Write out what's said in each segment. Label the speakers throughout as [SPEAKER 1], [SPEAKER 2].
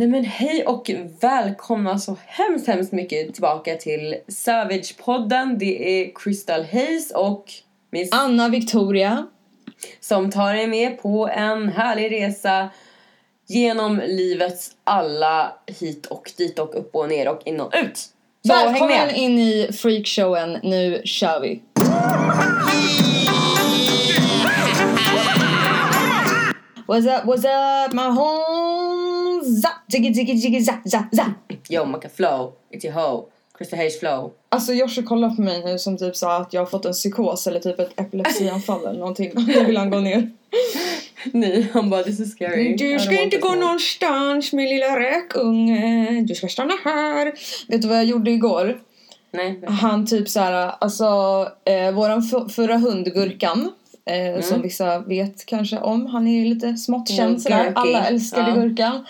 [SPEAKER 1] Nej men hej och välkomna så hemskt hemskt mycket tillbaka till Savage-podden. Det är Crystal Hayes och Miss
[SPEAKER 2] Anna Victoria.
[SPEAKER 1] som tar er med på en härlig resa genom livets alla hit och dit och upp och ner och in och ut. Så
[SPEAKER 2] Välkommen in i freakshowen, nu kör vi! What's up, what's up my homes? Zap, jiggy, jiggy, jiggy, zap, zap, zap.
[SPEAKER 1] Yo, Maka Flow, it's your hoe. Crystal Hayes Flow.
[SPEAKER 2] Alltså Joshua kollar på mig nu som typ sa att jag har fått en psykos eller typ ett epilepsianfall eller någonting. Nu vill han gå ner.
[SPEAKER 1] Nej, han bara this is scary.
[SPEAKER 2] Du ska inte gå någonstans min lilla räkunge. Du ska stanna här. Vet du vad jag gjorde igår?
[SPEAKER 1] Nej.
[SPEAKER 2] Han typ såhär, alltså eh, våran förra hund Gurkan eh, som vissa vet kanske om, han är ju lite smått
[SPEAKER 1] Mm,
[SPEAKER 2] känd sådär, alla älskade
[SPEAKER 1] Ja.
[SPEAKER 2] Gurkan.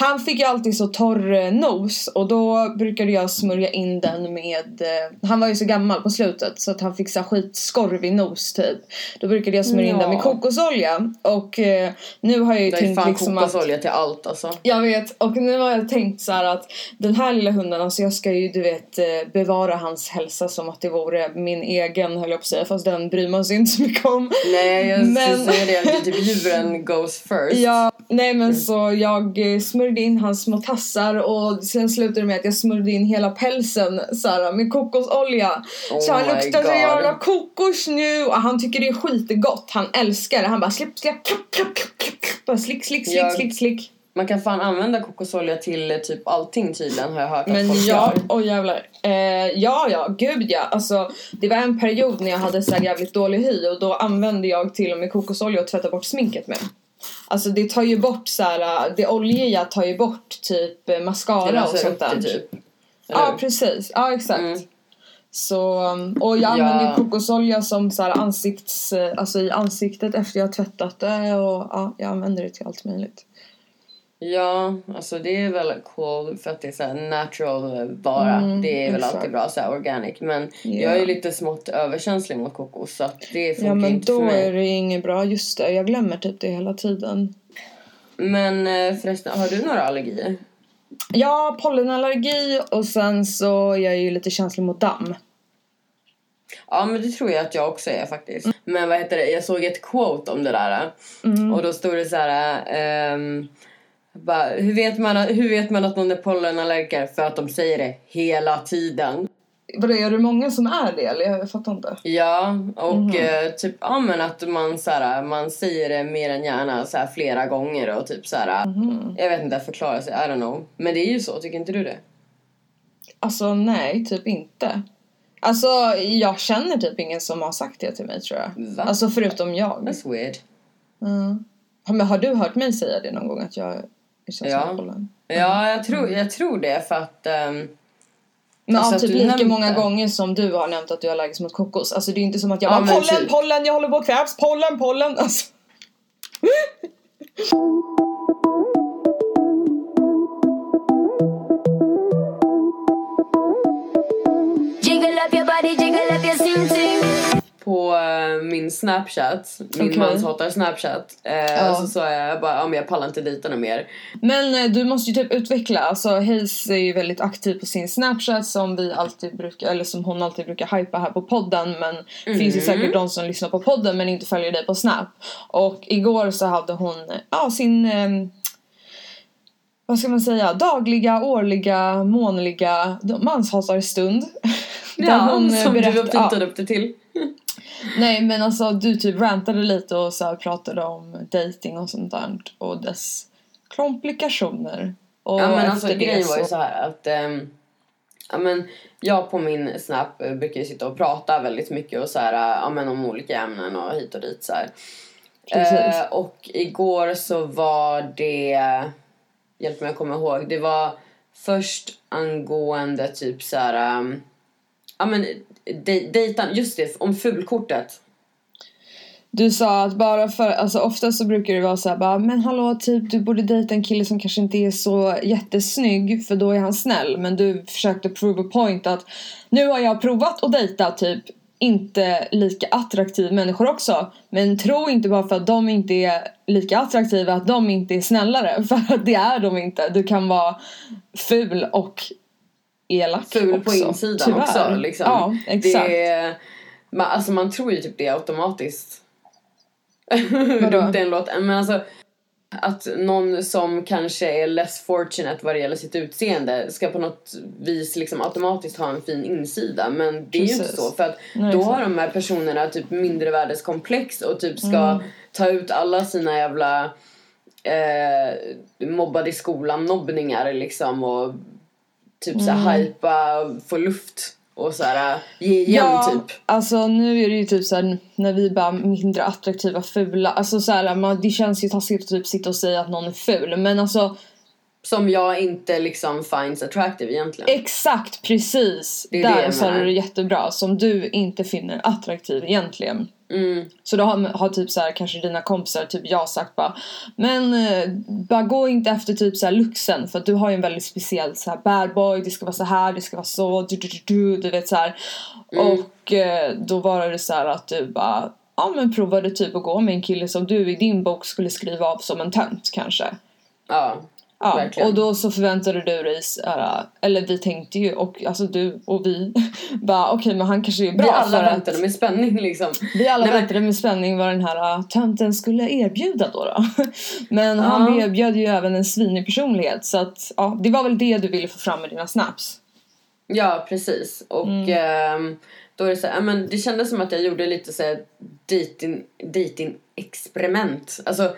[SPEAKER 2] Han fick ju alltid så torr eh, nos och då brukade jag smörja in den med, eh, han var ju så gammal på slutet så att han fick så skitskorvig nos typ. Då brukade jag smörja in den med
[SPEAKER 1] Ja.
[SPEAKER 2] kokosolja och eh, nu har jag ju
[SPEAKER 1] Det
[SPEAKER 2] tänkt
[SPEAKER 1] fan
[SPEAKER 2] liksom att
[SPEAKER 1] kokosolja till allt alltså.
[SPEAKER 2] jag vet, och nu har jag tänkt så här att den här lilla hunden, alltså jag ska ju du vet bevara hans hälsa som att det vore min egen höll jag på att säga, fast den bryr man sig inte så mycket om.
[SPEAKER 1] Nej, jag
[SPEAKER 2] Men-
[SPEAKER 1] säga det. det är typ djuren goes first.
[SPEAKER 2] Ja, nej men så jag eh, smörjde in hans små tassar och sen slutade det med att jag smörjde in hela pälsen så här, med kokosolja.
[SPEAKER 1] Oh
[SPEAKER 2] så han luktar så jävla kokos nu och han tycker det är skitgott. Han älskar det. Han bara slipp, slipp, klapp, klapp, klapp. Bara slick, slick, slick,
[SPEAKER 1] Jag-
[SPEAKER 2] slick, slick.
[SPEAKER 1] Man kan fan använda kokosolja till eh, typ allting tydligen har jag hört att
[SPEAKER 2] Men
[SPEAKER 1] folk
[SPEAKER 2] ja,
[SPEAKER 1] gör.
[SPEAKER 2] åh jävlar. Eh, ja, ja, gud ja. Alltså, det var en period när jag hade så här jävligt dålig hy och då använde jag till och med kokosolja och tvätta bort sminket med. Alltså det tar ju bort så här, det oljiga tar ju bort typ eh, mascara
[SPEAKER 1] Det
[SPEAKER 2] och
[SPEAKER 1] löser
[SPEAKER 2] sånt där.
[SPEAKER 1] typ. Eller
[SPEAKER 2] Ja, precis. Ja, exakt.
[SPEAKER 1] Mm.
[SPEAKER 2] Så, um, och jag
[SPEAKER 1] Ja.
[SPEAKER 2] använder kokosolja som så här ansikts, eh, alltså i ansiktet efter jag har tvättat det och ja, jag använder det till allt möjligt.
[SPEAKER 1] Ja, alltså det är väl cool för att det är så natural vara.
[SPEAKER 2] Mm,
[SPEAKER 1] det är väl
[SPEAKER 2] exakt.
[SPEAKER 1] alltid bra så här organic. Men
[SPEAKER 2] Ja.
[SPEAKER 1] jag är ju lite smått överkänslig mot kokos så att det funkar
[SPEAKER 2] Ja men
[SPEAKER 1] inte
[SPEAKER 2] då
[SPEAKER 1] för mig.
[SPEAKER 2] är det inget bra, just det. Jag glömmer typ det hela tiden.
[SPEAKER 1] Men eh, förresten, har du några allergier?
[SPEAKER 2] Ja, pollenallergi och sen så är jag ju lite känslig mot damm.
[SPEAKER 1] Ja men det tror jag att jag också är faktiskt. Men vad heter det, jag såg ett quote om det där.
[SPEAKER 2] Mm.
[SPEAKER 1] Och då stod det så här. ehm, bara, hur, vet man, hur vet man att någon är pollenallergiker? För att de säger det hela tiden.
[SPEAKER 2] Vadå, är det många som är det eller? Jag fattar inte.
[SPEAKER 1] Ja, och
[SPEAKER 2] Mhm.
[SPEAKER 1] eh, typ ja men att man så här, man säger det mer än gärna så här, flera gånger och typ så här.
[SPEAKER 2] Mhm.
[SPEAKER 1] Jag vet inte, förklara sig, I don't know. Men det är ju så, tycker inte du det?
[SPEAKER 2] Alltså nej, typ inte. Alltså jag känner typ ingen som har sagt det till mig tror jag.
[SPEAKER 1] Va?
[SPEAKER 2] Alltså förutom jag.
[SPEAKER 1] That's weird.
[SPEAKER 2] Mm. Men har du hört mig säga det någon gång att jag
[SPEAKER 1] Ja. Ja, jag tror, jag tror det för att ehm,
[SPEAKER 2] Men
[SPEAKER 1] Alltså att
[SPEAKER 2] typ lika
[SPEAKER 1] nämnt
[SPEAKER 2] många gånger som du har nämnt att du är allergisk mot kokos. Alltså det är inte som att jag
[SPEAKER 1] Ja,
[SPEAKER 2] bara pollen,
[SPEAKER 1] typ.
[SPEAKER 2] pollen, jag håller på att kvävs, pollen, pollen. Alltså.
[SPEAKER 1] min snapchat, min
[SPEAKER 2] Okej.
[SPEAKER 1] mans hatar snapchat. Eh,
[SPEAKER 2] Ja.
[SPEAKER 1] Så sa jag bara, ja men jag pallar inte dejta något mer.
[SPEAKER 2] Men eh, du måste ju typ utveckla, alltså Hayes är ju väldigt aktiv på sin snapchat som vi alltid brukar, eller som hon alltid brukar hypa här på podden men det finns ju säkert de som lyssnar på podden men inte följer dig på snap. Och igår så hade hon, ja sin, eh, vad ska man säga, dagliga, årliga, månliga manshatarstund. Där hon, eh,
[SPEAKER 1] som du
[SPEAKER 2] berätt-
[SPEAKER 1] upptittade upp det till.
[SPEAKER 2] Nej men alltså du typ rantade lite och så pratade om dating och sånt där och dess komplikationer. Och
[SPEAKER 1] Ja men alltså
[SPEAKER 2] det
[SPEAKER 1] grejen var ju så här att ehm, ja men jag på min snap eh, brukar ju sitta och prata väldigt mycket och så här, eh, ja men om olika ämnen och hit och dit så. Eh, och igår så var det, hjälp mig att komma ihåg, det var först angående typ så här, ehm, ja men dej, dejtan, just det, om fulkortet.
[SPEAKER 2] Du sa att bara för, alltså ofta så brukar det vara så här bara men hallå typ du borde dejta en kille som kanske inte är så jättesnygg för då är han snäll men du försökte prove a point att nu har jag provat att dejta typ inte lika attraktiva människor också. Men tro inte bara för att de inte är lika attraktiva att de inte är snällare. För att det är de inte. Du kan vara ful och elak
[SPEAKER 1] Ful
[SPEAKER 2] också.
[SPEAKER 1] på insidan
[SPEAKER 2] tyvärr.
[SPEAKER 1] också. Liksom.
[SPEAKER 2] Ja, exakt.
[SPEAKER 1] Det man, alltså man tror ju typ det automatiskt. Hur
[SPEAKER 2] Vadå?
[SPEAKER 1] dumt än låter. Men alltså att någon som kanske är less fortunate vad det gäller sitt utseende ska på något vis liksom automatiskt ha en fin insida. Men det är ju inte så. För att
[SPEAKER 2] Nej,
[SPEAKER 1] då
[SPEAKER 2] exakt.
[SPEAKER 1] har de här personerna typ mindrevärdeskomplex och typ ska
[SPEAKER 2] Mm.
[SPEAKER 1] ta ut alla sina jävla eh, mobbade i skolan nobbningar liksom och typ så
[SPEAKER 2] Mm.
[SPEAKER 1] här hypa, få luft och så här ge igen typ.
[SPEAKER 2] alltså nu är det ju typ såhär när vi bara mindre attraktiva, fula. Alltså såhär, man, det känns ju taskigt att typ sitta och säga att någon är ful. Men alltså
[SPEAKER 1] Som jag inte liksom finds attractive egentligen.
[SPEAKER 2] exakt precis.
[SPEAKER 1] Det är
[SPEAKER 2] Där sa du det jättebra. Som du inte finner attraktiv egentligen.
[SPEAKER 1] Mm.
[SPEAKER 2] Så då har, har typ så här, kanske dina kompisar, typ jag sagt bara Men eh, bara gå inte efter typ så här luxen för att du har ju en väldigt speciell så här bad boy, det ska vara så här, det ska vara så, du, du, du, du, du vet så här.
[SPEAKER 1] Mm.
[SPEAKER 2] Och eh, då var det så här att du bara Ja men provade typ att gå med en kille som du i din bok skulle skriva av som en tönt kanske.
[SPEAKER 1] Ja.
[SPEAKER 2] Ja,
[SPEAKER 1] Verkligen.
[SPEAKER 2] och då så förväntade du dig, här, eller vi tänkte ju, och alltså du och vi bara okej men han kanske är bra
[SPEAKER 1] Vi alla
[SPEAKER 2] att
[SPEAKER 1] väntade med spänning liksom.
[SPEAKER 2] vi alla
[SPEAKER 1] Nej,
[SPEAKER 2] väntade med spänning vad den här uh, tönten skulle erbjuda då. då. Men han
[SPEAKER 1] Ja.
[SPEAKER 2] erbjöd ju även en svinig personlighet så att ja, det var väl det du ville få fram med dina snaps.
[SPEAKER 1] Ja, precis. Och
[SPEAKER 2] Mm.
[SPEAKER 1] ehm, då är det så här, men det kändes som att jag gjorde lite så här dating, dating experiment. Alltså,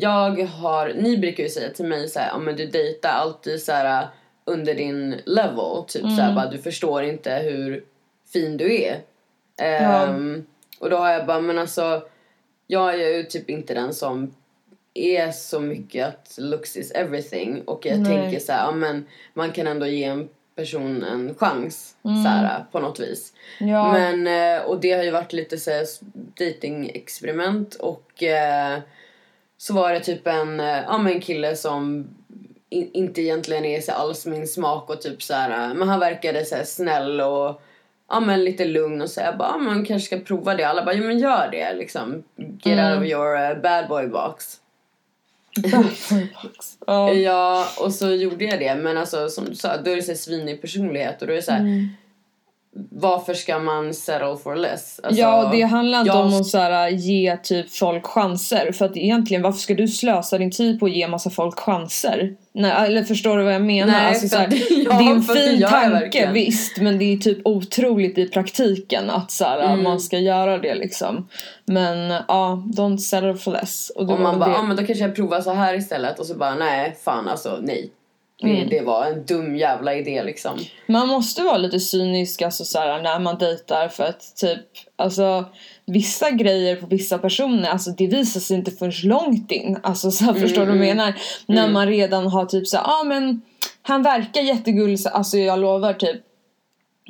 [SPEAKER 1] jag har, ni brukar ju säga till mig så här, ja men du dejtar alltid så här under din level. Typ så
[SPEAKER 2] Mm.
[SPEAKER 1] här, bara, du förstår inte hur fin du är. Ehm, Och då har jag bara, men alltså, jag är ju typ inte den som är så mycket att looks is everything. Och jag
[SPEAKER 2] Nej.
[SPEAKER 1] tänker så här, ja men man kan ändå ge en person en chans så här, på något vis.
[SPEAKER 2] Mm. Ja,
[SPEAKER 1] Men, eh, och det har ju varit lite så här dating-experiment och eh, så var det typ en, eh, ja men en kille som in, inte egentligen är så alls min smak och typ så här, eh, men han verkade så snäll och ja men lite lugn och så jag bara, ja, man kanske ska prova det. Alla bara, ja men gör det liksom. Get out of your eh, bad boy box.
[SPEAKER 2] ja.
[SPEAKER 1] Ja, och så gjorde jag det. Men alltså som du sa, då är det så svinig personlighet och då är det så här. Varför ska man settle for less? Alltså,
[SPEAKER 2] ja, det handlar inte
[SPEAKER 1] jag-
[SPEAKER 2] om att så här, ge typ folk chanser. För att egentligen, varför ska du slösa din tid på att ge massa folk chanser? Nej, eller förstår du vad jag menar?
[SPEAKER 1] Nej,
[SPEAKER 2] alltså,
[SPEAKER 1] för
[SPEAKER 2] så här,
[SPEAKER 1] att- ja,
[SPEAKER 2] det är en
[SPEAKER 1] det
[SPEAKER 2] fin tanke visst, men det är typ otroligt i praktiken att så här,
[SPEAKER 1] Mm.
[SPEAKER 2] man ska göra det liksom. Men ja, don't settle for less. Och, det
[SPEAKER 1] Och man bara,
[SPEAKER 2] det.
[SPEAKER 1] ja men då kanske jag provar så här istället. Och så bara, nej fan alltså nej. Det,
[SPEAKER 2] Mm.
[SPEAKER 1] det var en dum jävla idé liksom.
[SPEAKER 2] Man måste vara lite cynisk alltså, så här, när man dejtar för att typ alltså vissa grejer på vissa personer alltså det visar sig inte förrän långt in. Alltså så här, förstår du vad jag menar? När man redan har typ så ja ah, men han verkar jättegullig så alltså jag lovar typ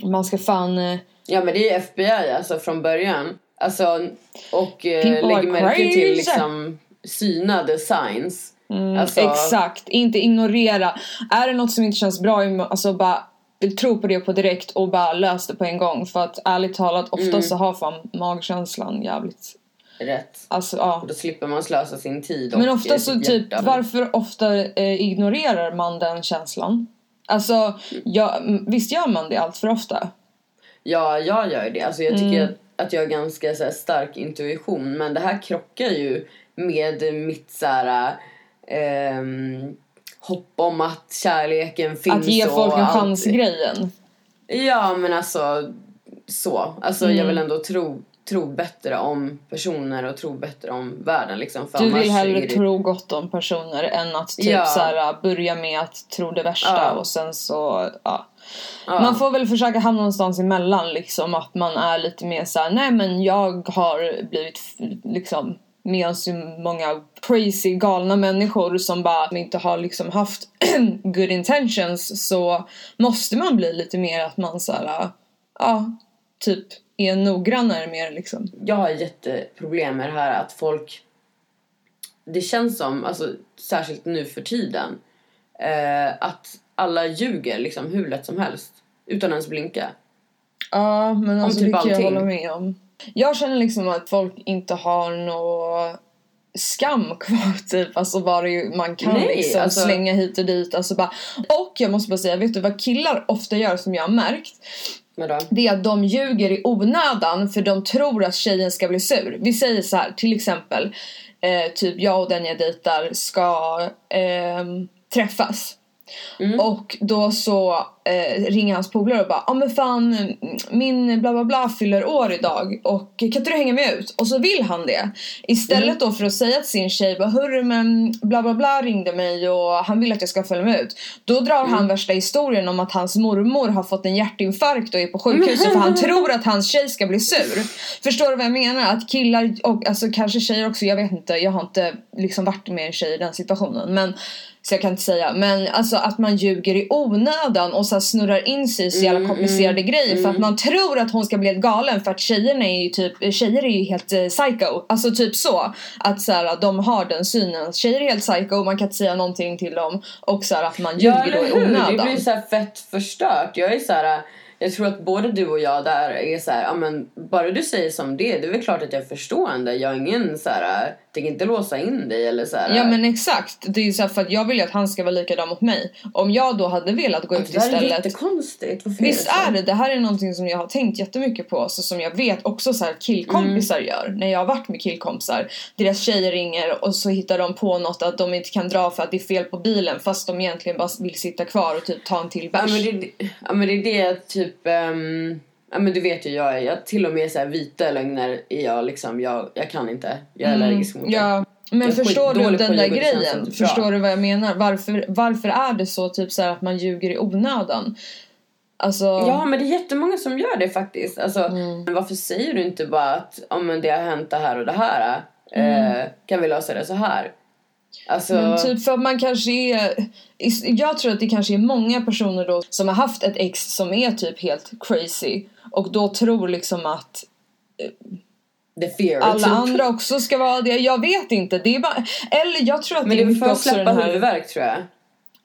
[SPEAKER 2] man ska fan eh,
[SPEAKER 1] Ja men det är FBI alltså från början. Alltså och eh, lägger märke till liksom synade signs. Alltså,
[SPEAKER 2] Mm, Exakt, inte ignorera. Är det något som inte känns bra, alltså bara tro på det på direkt och bara lös det på en gång. För att ärligt talat, ofta
[SPEAKER 1] Mm.
[SPEAKER 2] så har fan magkänslan jävligt...
[SPEAKER 1] Rätt.
[SPEAKER 2] Alltså ja.
[SPEAKER 1] Och då slipper man slösa sin tid och
[SPEAKER 2] Men ofta så typ, varför ofta eh, ignorerar man den känslan? Alltså, ja, visst gör man det allt för ofta?
[SPEAKER 1] Ja, jag gör det. Alltså, jag
[SPEAKER 2] Mm.
[SPEAKER 1] tycker att, att jag har ganska så här, stark intuition. Men det här krockar ju med mitt så här, ehm, hopp om att kärleken finns.
[SPEAKER 2] Att ge
[SPEAKER 1] och
[SPEAKER 2] folk en chans-grejen.
[SPEAKER 1] Ja, men alltså så. Alltså jag
[SPEAKER 2] Mm.
[SPEAKER 1] vill ändå tro, tro bättre om personer och tro bättre om världen liksom. För
[SPEAKER 2] Du vill hellre
[SPEAKER 1] det-
[SPEAKER 2] tro gott om personer än att typ
[SPEAKER 1] Ja.
[SPEAKER 2] så här, börja med att tro det värsta
[SPEAKER 1] Ja.
[SPEAKER 2] och sen så, ja.
[SPEAKER 1] Ja.
[SPEAKER 2] Man får väl försöka hamna någonstans emellan liksom att man är lite mer så här: nej men jag har blivit liksom med så många crazy galna människor som bara inte har liksom haft good intentions så måste man bli lite mer att man så här, ja, typ är noggrannare mer liksom.
[SPEAKER 1] jag har jätteproblem med det här att folk... Det känns som, alltså, särskilt nu för tiden, eh, att alla ljuger liksom hur lätt som helst. Utan ens blinka.
[SPEAKER 2] Ja, men alltså
[SPEAKER 1] typ
[SPEAKER 2] det kan jag hålla med om. Jag känner liksom att folk inte har något skam kvar typ. Alltså bara ju, man kan
[SPEAKER 1] Nej,
[SPEAKER 2] liksom
[SPEAKER 1] alltså-
[SPEAKER 2] slänga hit och dit. Alltså bara. Och jag måste bara säga, vet du vad killar ofta gör som jag har märkt? Det är att de ljuger i onödan för de tror att tjejen ska bli sur. Vi säger så här, till exempel. Eh, typ jag och den jag dejtar ska ehm, träffas. Och då så eh, ringer hans polare och bara ja ah, men fan mm, min bla bla bla fyller år idag och kan inte du hänga med ut? Och så vill han det. Istället då för att säga till sin tjej bara hörru men bla bla bla ringde mig och han vill att jag ska följa med ut. Då drar han värsta historien om att hans mormor har fått en hjärtinfarkt och är på sjukhuset för han tror att hans tjej ska bli sur. Förstår du vad jag menar? Att killar och alltså kanske tjejer också, jag vet inte, jag har inte liksom varit med en tjej i den situationen men så jag kan inte säga. Men alltså att man ljuger i onödan och så snurrar in sig i så jävla komplicerade grejer för att man tror att hon ska bli helt galen för att tjejerna är ju typ, tjejer är ju helt eh, psycho. Alltså typ så. Att så här, de har den synen. Tjejer är helt psycho, man kan inte säga någonting till dem. Och så här, att man
[SPEAKER 1] Ja,
[SPEAKER 2] ljuger då
[SPEAKER 1] eller
[SPEAKER 2] i onödan.
[SPEAKER 1] Det blir så här fett förstört. Jag är så här... Jag tror att både du och jag där är så här, ja men bara du säger som det, det är väl klart att jag är förstående. Jag är ingen så här, tänker inte låsa in dig eller så här.
[SPEAKER 2] Ja men exakt. Det är ju så här, för att jag vill ju att han ska vara likadan mot mig. Om jag då hade velat gå ut
[SPEAKER 1] det här är
[SPEAKER 2] istället.
[SPEAKER 1] jättekonstigt. Varför
[SPEAKER 2] Visst är det, det här är någonting som jag har tänkt jättemycket på, så som jag vet också så här killkompisar
[SPEAKER 1] Mm.
[SPEAKER 2] gör. När jag har varit med killkompisar, deras tjejer ringer och så hittar de på något att de inte kan dra för att det är fel på bilen fast de egentligen bara vill sitta kvar och typ ta en till
[SPEAKER 1] Ja
[SPEAKER 2] bärs.
[SPEAKER 1] men det, ja, men det är det typ... ehm, ja men du vet ju jag är, jag, till och med så här vita lögner är jag liksom, jag, jag kan inte. Jag är allergisk mot det.
[SPEAKER 2] Mm. Ja, men förstår du den där grejen? Förstår du vad jag menar? Varför, varför är det så typ så här att man ljuger i onödan? Alltså...
[SPEAKER 1] Ja men det är jättemånga som gör det faktiskt. Alltså,
[SPEAKER 2] Mm.
[SPEAKER 1] men varför säger du inte bara att oh, men det har hänt det här och det här? Eh, kan vi lösa det så här? Alltså,
[SPEAKER 2] Mm. Men typ för att man kanske är... Jag tror att det kanske är många personer då som har haft ett ex som är typ helt crazy. Och då tror liksom att
[SPEAKER 1] fear.
[SPEAKER 2] alla
[SPEAKER 1] typ.
[SPEAKER 2] andra också ska vara det. Jag vet inte. Det är bara... Eller jag tror att
[SPEAKER 1] Men
[SPEAKER 2] det
[SPEAKER 1] det
[SPEAKER 2] är
[SPEAKER 1] för
[SPEAKER 2] mycket
[SPEAKER 1] att
[SPEAKER 2] också
[SPEAKER 1] släppa
[SPEAKER 2] den här...
[SPEAKER 1] huvudvärk tror jag.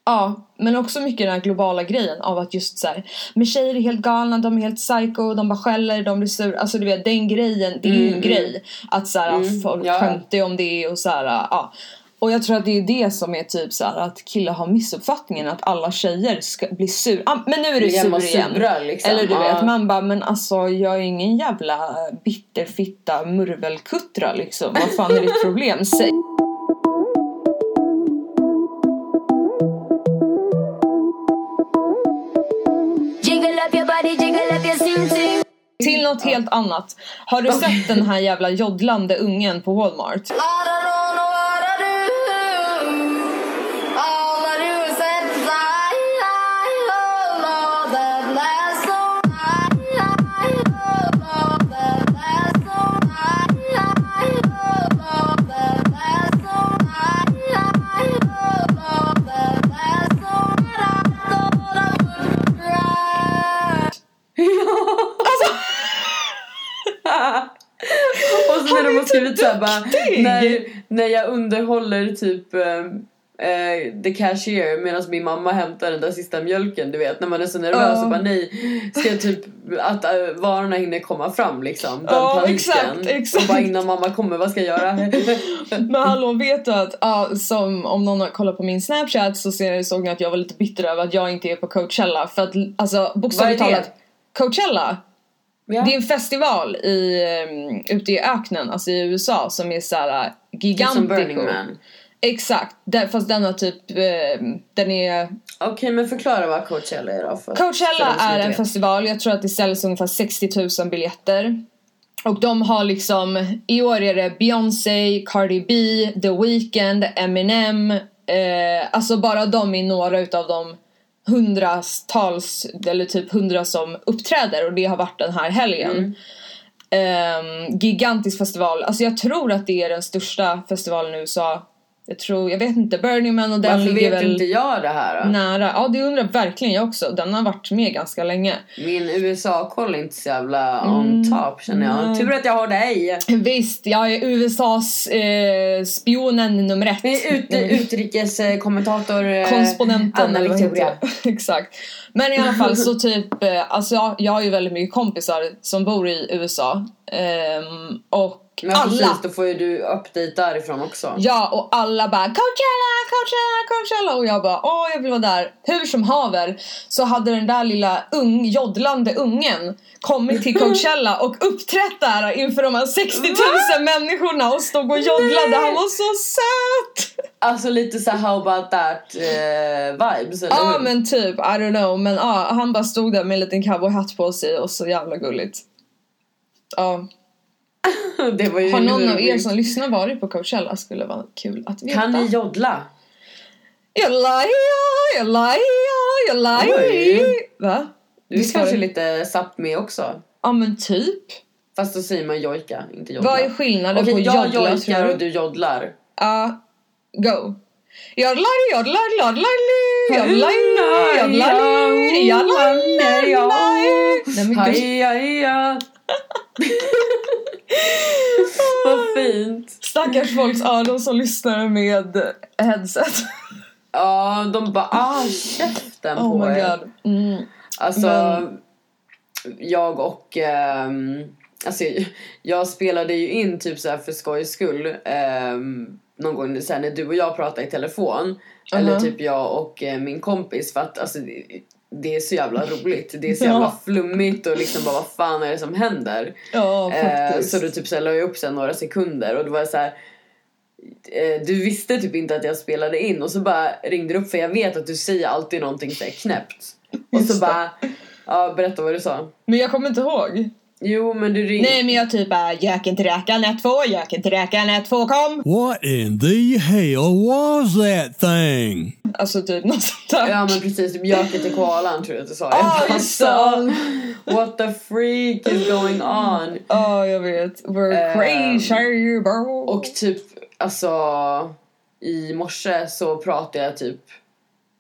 [SPEAKER 2] Ja, men också mycket den här globala grejen av att just så här, men tjejer är helt galna, de är helt psycho, de bara skäller, de blir sur. Alltså du vet den grejen, det är ju en grej. Att så här, folk
[SPEAKER 1] ja.
[SPEAKER 2] skämtar om det och så här, ja. Och jag tror att det är det som är typ så här, att killar har missuppfattningen att alla tjejer ska bli sur. Ah, men nu är du sur igen.
[SPEAKER 1] sura, liksom.
[SPEAKER 2] Eller du vet, man bara men alltså jag är ingen jävla bitterfitta murvelkuttra liksom. Vad fan är ditt problem? Säg. Till något helt annat. Har du sett den här jävla joddlande ungen på Walmart?
[SPEAKER 1] När de har skrivit såhär bara när, när jag underhåller typ eh, eh, the cashier medan min mamma hämtar den där sista mjölken. Du vet när man är så nervös och bara nej ska jag typ att eh, varorna hinner komma fram liksom den
[SPEAKER 2] Ja,
[SPEAKER 1] paniken.
[SPEAKER 2] exakt, exakt.
[SPEAKER 1] och bara innan mamma kommer vad ska jag göra?
[SPEAKER 2] Men hallå vet du att ja, som om någon har kollat på min snapchat så ser, såg ni att jag var lite bitter över att jag inte är på Coachella för att alltså bokstavligt talat Coachella
[SPEAKER 1] ja.
[SPEAKER 2] det är en festival i, um, ute i öknen, alltså i USA som är såhär gigantisk.
[SPEAKER 1] som Burning Man
[SPEAKER 2] Exakt, fast den har typ, um, den är
[SPEAKER 1] Okej men förklara vad Coachella är då för, för
[SPEAKER 2] Coachella
[SPEAKER 1] som
[SPEAKER 2] är en
[SPEAKER 1] vet.
[SPEAKER 2] festival, jag tror att det säljs ungefär 60 000 biljetter. Och de har liksom, i år är det Beyoncé, Cardi B, The Weeknd, Eminem. Eh, alltså bara de är några utav de hundratals, eller typ hundra som uppträder och det har varit den här helgen. Ehm, gigantisk festival, alltså jag tror att det är den största festivalen i USA Jag tror, jag vet inte, Burning Man och den
[SPEAKER 1] Varför
[SPEAKER 2] ligger
[SPEAKER 1] vet
[SPEAKER 2] väl
[SPEAKER 1] inte jag det här? då?
[SPEAKER 2] nära. Ja det undrar verkligen jag också. Den har varit med ganska länge.
[SPEAKER 1] Min USA-koll är inte så jävla on top känner jag.
[SPEAKER 2] nej.
[SPEAKER 1] Tur att jag har dig.
[SPEAKER 2] Visst, jag är USAs eh, spionen nummer ett.
[SPEAKER 1] Är ute, utrikeskommentator eh,
[SPEAKER 2] Konsponenten
[SPEAKER 1] Anna
[SPEAKER 2] eller vad
[SPEAKER 1] Victoria.
[SPEAKER 2] heter? Exakt. Men i alla fall så typ, eh, alltså jag, jag har ju väldigt mycket kompisar som bor i USA. Ehm, och
[SPEAKER 1] Men
[SPEAKER 2] alla,
[SPEAKER 1] precis, då får ju du update därifrån också.
[SPEAKER 2] ja och alla bara Coachella, Coachella, Coachella och jag bara åh jag vill vara där. Hur som haver så hade den där lilla ung, joddlande ungen kommit till Coachella och uppträtt där inför de här 60 000 människorna och stod och joddlade. Han var så söt!
[SPEAKER 1] Alltså lite så how about that eh, vibes eller
[SPEAKER 2] Ja
[SPEAKER 1] hur?
[SPEAKER 2] men typ, I don't know. Men ja, han bara stod där med en liten cowboyhatt på sig och så jävla gulligt. Ja.
[SPEAKER 1] ju
[SPEAKER 2] Har någon av er som lyssnar varit på Coachella skulle vara kul att veta.
[SPEAKER 1] Kan ni joddla?
[SPEAKER 2] Jalla, jalla,
[SPEAKER 1] Oj.
[SPEAKER 2] Va?
[SPEAKER 1] Du är kanske lite sapp med också.
[SPEAKER 2] Ja men typ.
[SPEAKER 1] Fast då säger man jojka, inte joddla.
[SPEAKER 2] Vad är skillnaden
[SPEAKER 1] Okej,
[SPEAKER 2] på
[SPEAKER 1] jag
[SPEAKER 2] joddla tror
[SPEAKER 1] jojkar
[SPEAKER 2] du?
[SPEAKER 1] och du joddlar.
[SPEAKER 2] Ja, go. Jodlar, jodlar, jodlar, jodlar, jodlar, jodlar, jodlar. Nej men gud.
[SPEAKER 1] Haja, haja. Vad fint.
[SPEAKER 2] Stackars folks öron som lyssnar med headset.
[SPEAKER 1] Ja, de bara ah käften
[SPEAKER 2] Oh
[SPEAKER 1] på
[SPEAKER 2] my
[SPEAKER 1] er.
[SPEAKER 2] god. Mm.
[SPEAKER 1] Alltså,
[SPEAKER 2] Men-
[SPEAKER 1] jag och... ehm, alltså, jag spelade ju in typ så här för skojs skull. Um, någon gång så här, när du och jag pratade i telefon. Eller
[SPEAKER 2] Uh-huh.
[SPEAKER 1] typ jag och eh, min kompis. För att alltså, det, är så jävla roligt. Det är så jävla
[SPEAKER 2] Ja.
[SPEAKER 1] flummigt och liksom bara vad fan är det som händer?
[SPEAKER 2] Ja
[SPEAKER 1] Eh, så då typ så här, la jag upp sen några sekunder och det var så här. eh, Du visste typ inte att jag spelade in och så bara ringde du upp för jag vet att du säger alltid någonting så här knäppt. Och så bara, ja berätta vad du sa.
[SPEAKER 2] Men jag kommer inte ihåg.
[SPEAKER 1] Jo men du ringde.
[SPEAKER 2] Nej men jag typ bara göken till räkan ett två, göken till räkan ett två kom.
[SPEAKER 3] What in the hell was that thing?
[SPEAKER 2] Alltså typ något sånt där.
[SPEAKER 1] Ja men precis, typ göket till koalan tror jag att du sa.
[SPEAKER 2] Ah,
[SPEAKER 1] bara,
[SPEAKER 2] just.
[SPEAKER 1] "Alltså, What the freak is going on?
[SPEAKER 2] Ja jag vet. We're
[SPEAKER 1] Ehm,
[SPEAKER 2] crazy bro.
[SPEAKER 1] Och typ alltså i morse så pratade jag typ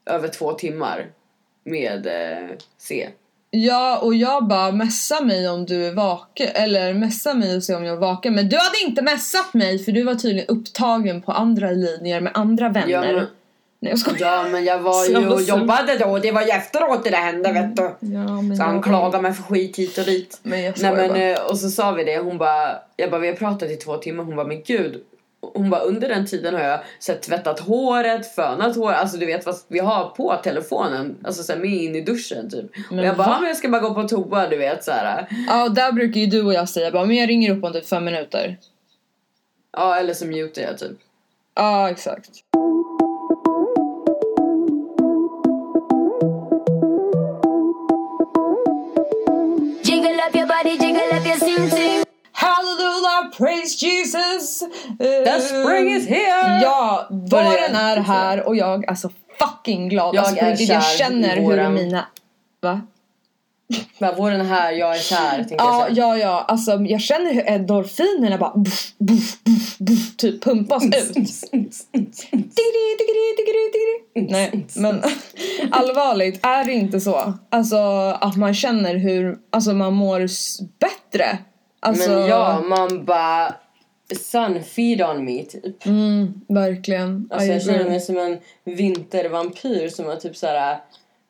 [SPEAKER 1] över två timmar med eh, C.
[SPEAKER 2] Ja och jag bara messa mig om du är vaken eller messa mig och se om jag är vaken men du hade inte messat mig för du var tydligen upptagen på andra linjer med andra vänner.
[SPEAKER 1] Ja men,
[SPEAKER 2] Nej jag skojar.
[SPEAKER 1] ja men jag var ju och jobbade då och det var ju efteråt det där hände vet du.
[SPEAKER 2] Ja, men
[SPEAKER 1] Så han klagade mig för skit hit och dit.
[SPEAKER 2] Men jag
[SPEAKER 1] Nej men
[SPEAKER 2] bara.
[SPEAKER 1] eh, och så sa vi det, hon bara, jag bara vi har pratat i två timmar, hon bara men gud. Hon bara under den tiden har jag så här, tvättat håret, fönat håret, alltså du vet vad vi har på telefonen, alltså så här, med in i duschen typ.
[SPEAKER 2] Men
[SPEAKER 1] och jag bara,
[SPEAKER 2] va?
[SPEAKER 1] ja, men jag ska bara gå på toa du vet så här.
[SPEAKER 2] Ja där brukar ju du och jag säga bara men jag ringer upp om typ fem minuter.
[SPEAKER 1] Ja eller så mutar jag typ.
[SPEAKER 2] Ja exakt. Praise Jesus! Eh,
[SPEAKER 1] The spring is here!
[SPEAKER 2] Ja, våren är här och jag är så fucking glad.
[SPEAKER 1] Jag
[SPEAKER 2] alltså,
[SPEAKER 1] är
[SPEAKER 2] riktigt, jag
[SPEAKER 1] kär
[SPEAKER 2] känner hur mina... Va?
[SPEAKER 1] Bara, våren är här, jag är kär
[SPEAKER 2] Ja, ja, ja. Alltså, jag känner hur endorfinerna bara buff, buff, buff, buff, typ pumpas ut. Nej, men allvarligt, är det inte så? Alltså att man känner hur alltså, man mår bättre. Alltså,
[SPEAKER 1] Men ja, man bara sun feed on me typ.
[SPEAKER 2] Mm, verkligen.
[SPEAKER 1] Alltså
[SPEAKER 2] I
[SPEAKER 1] jag känner mig som en vintervampyr som har typ så här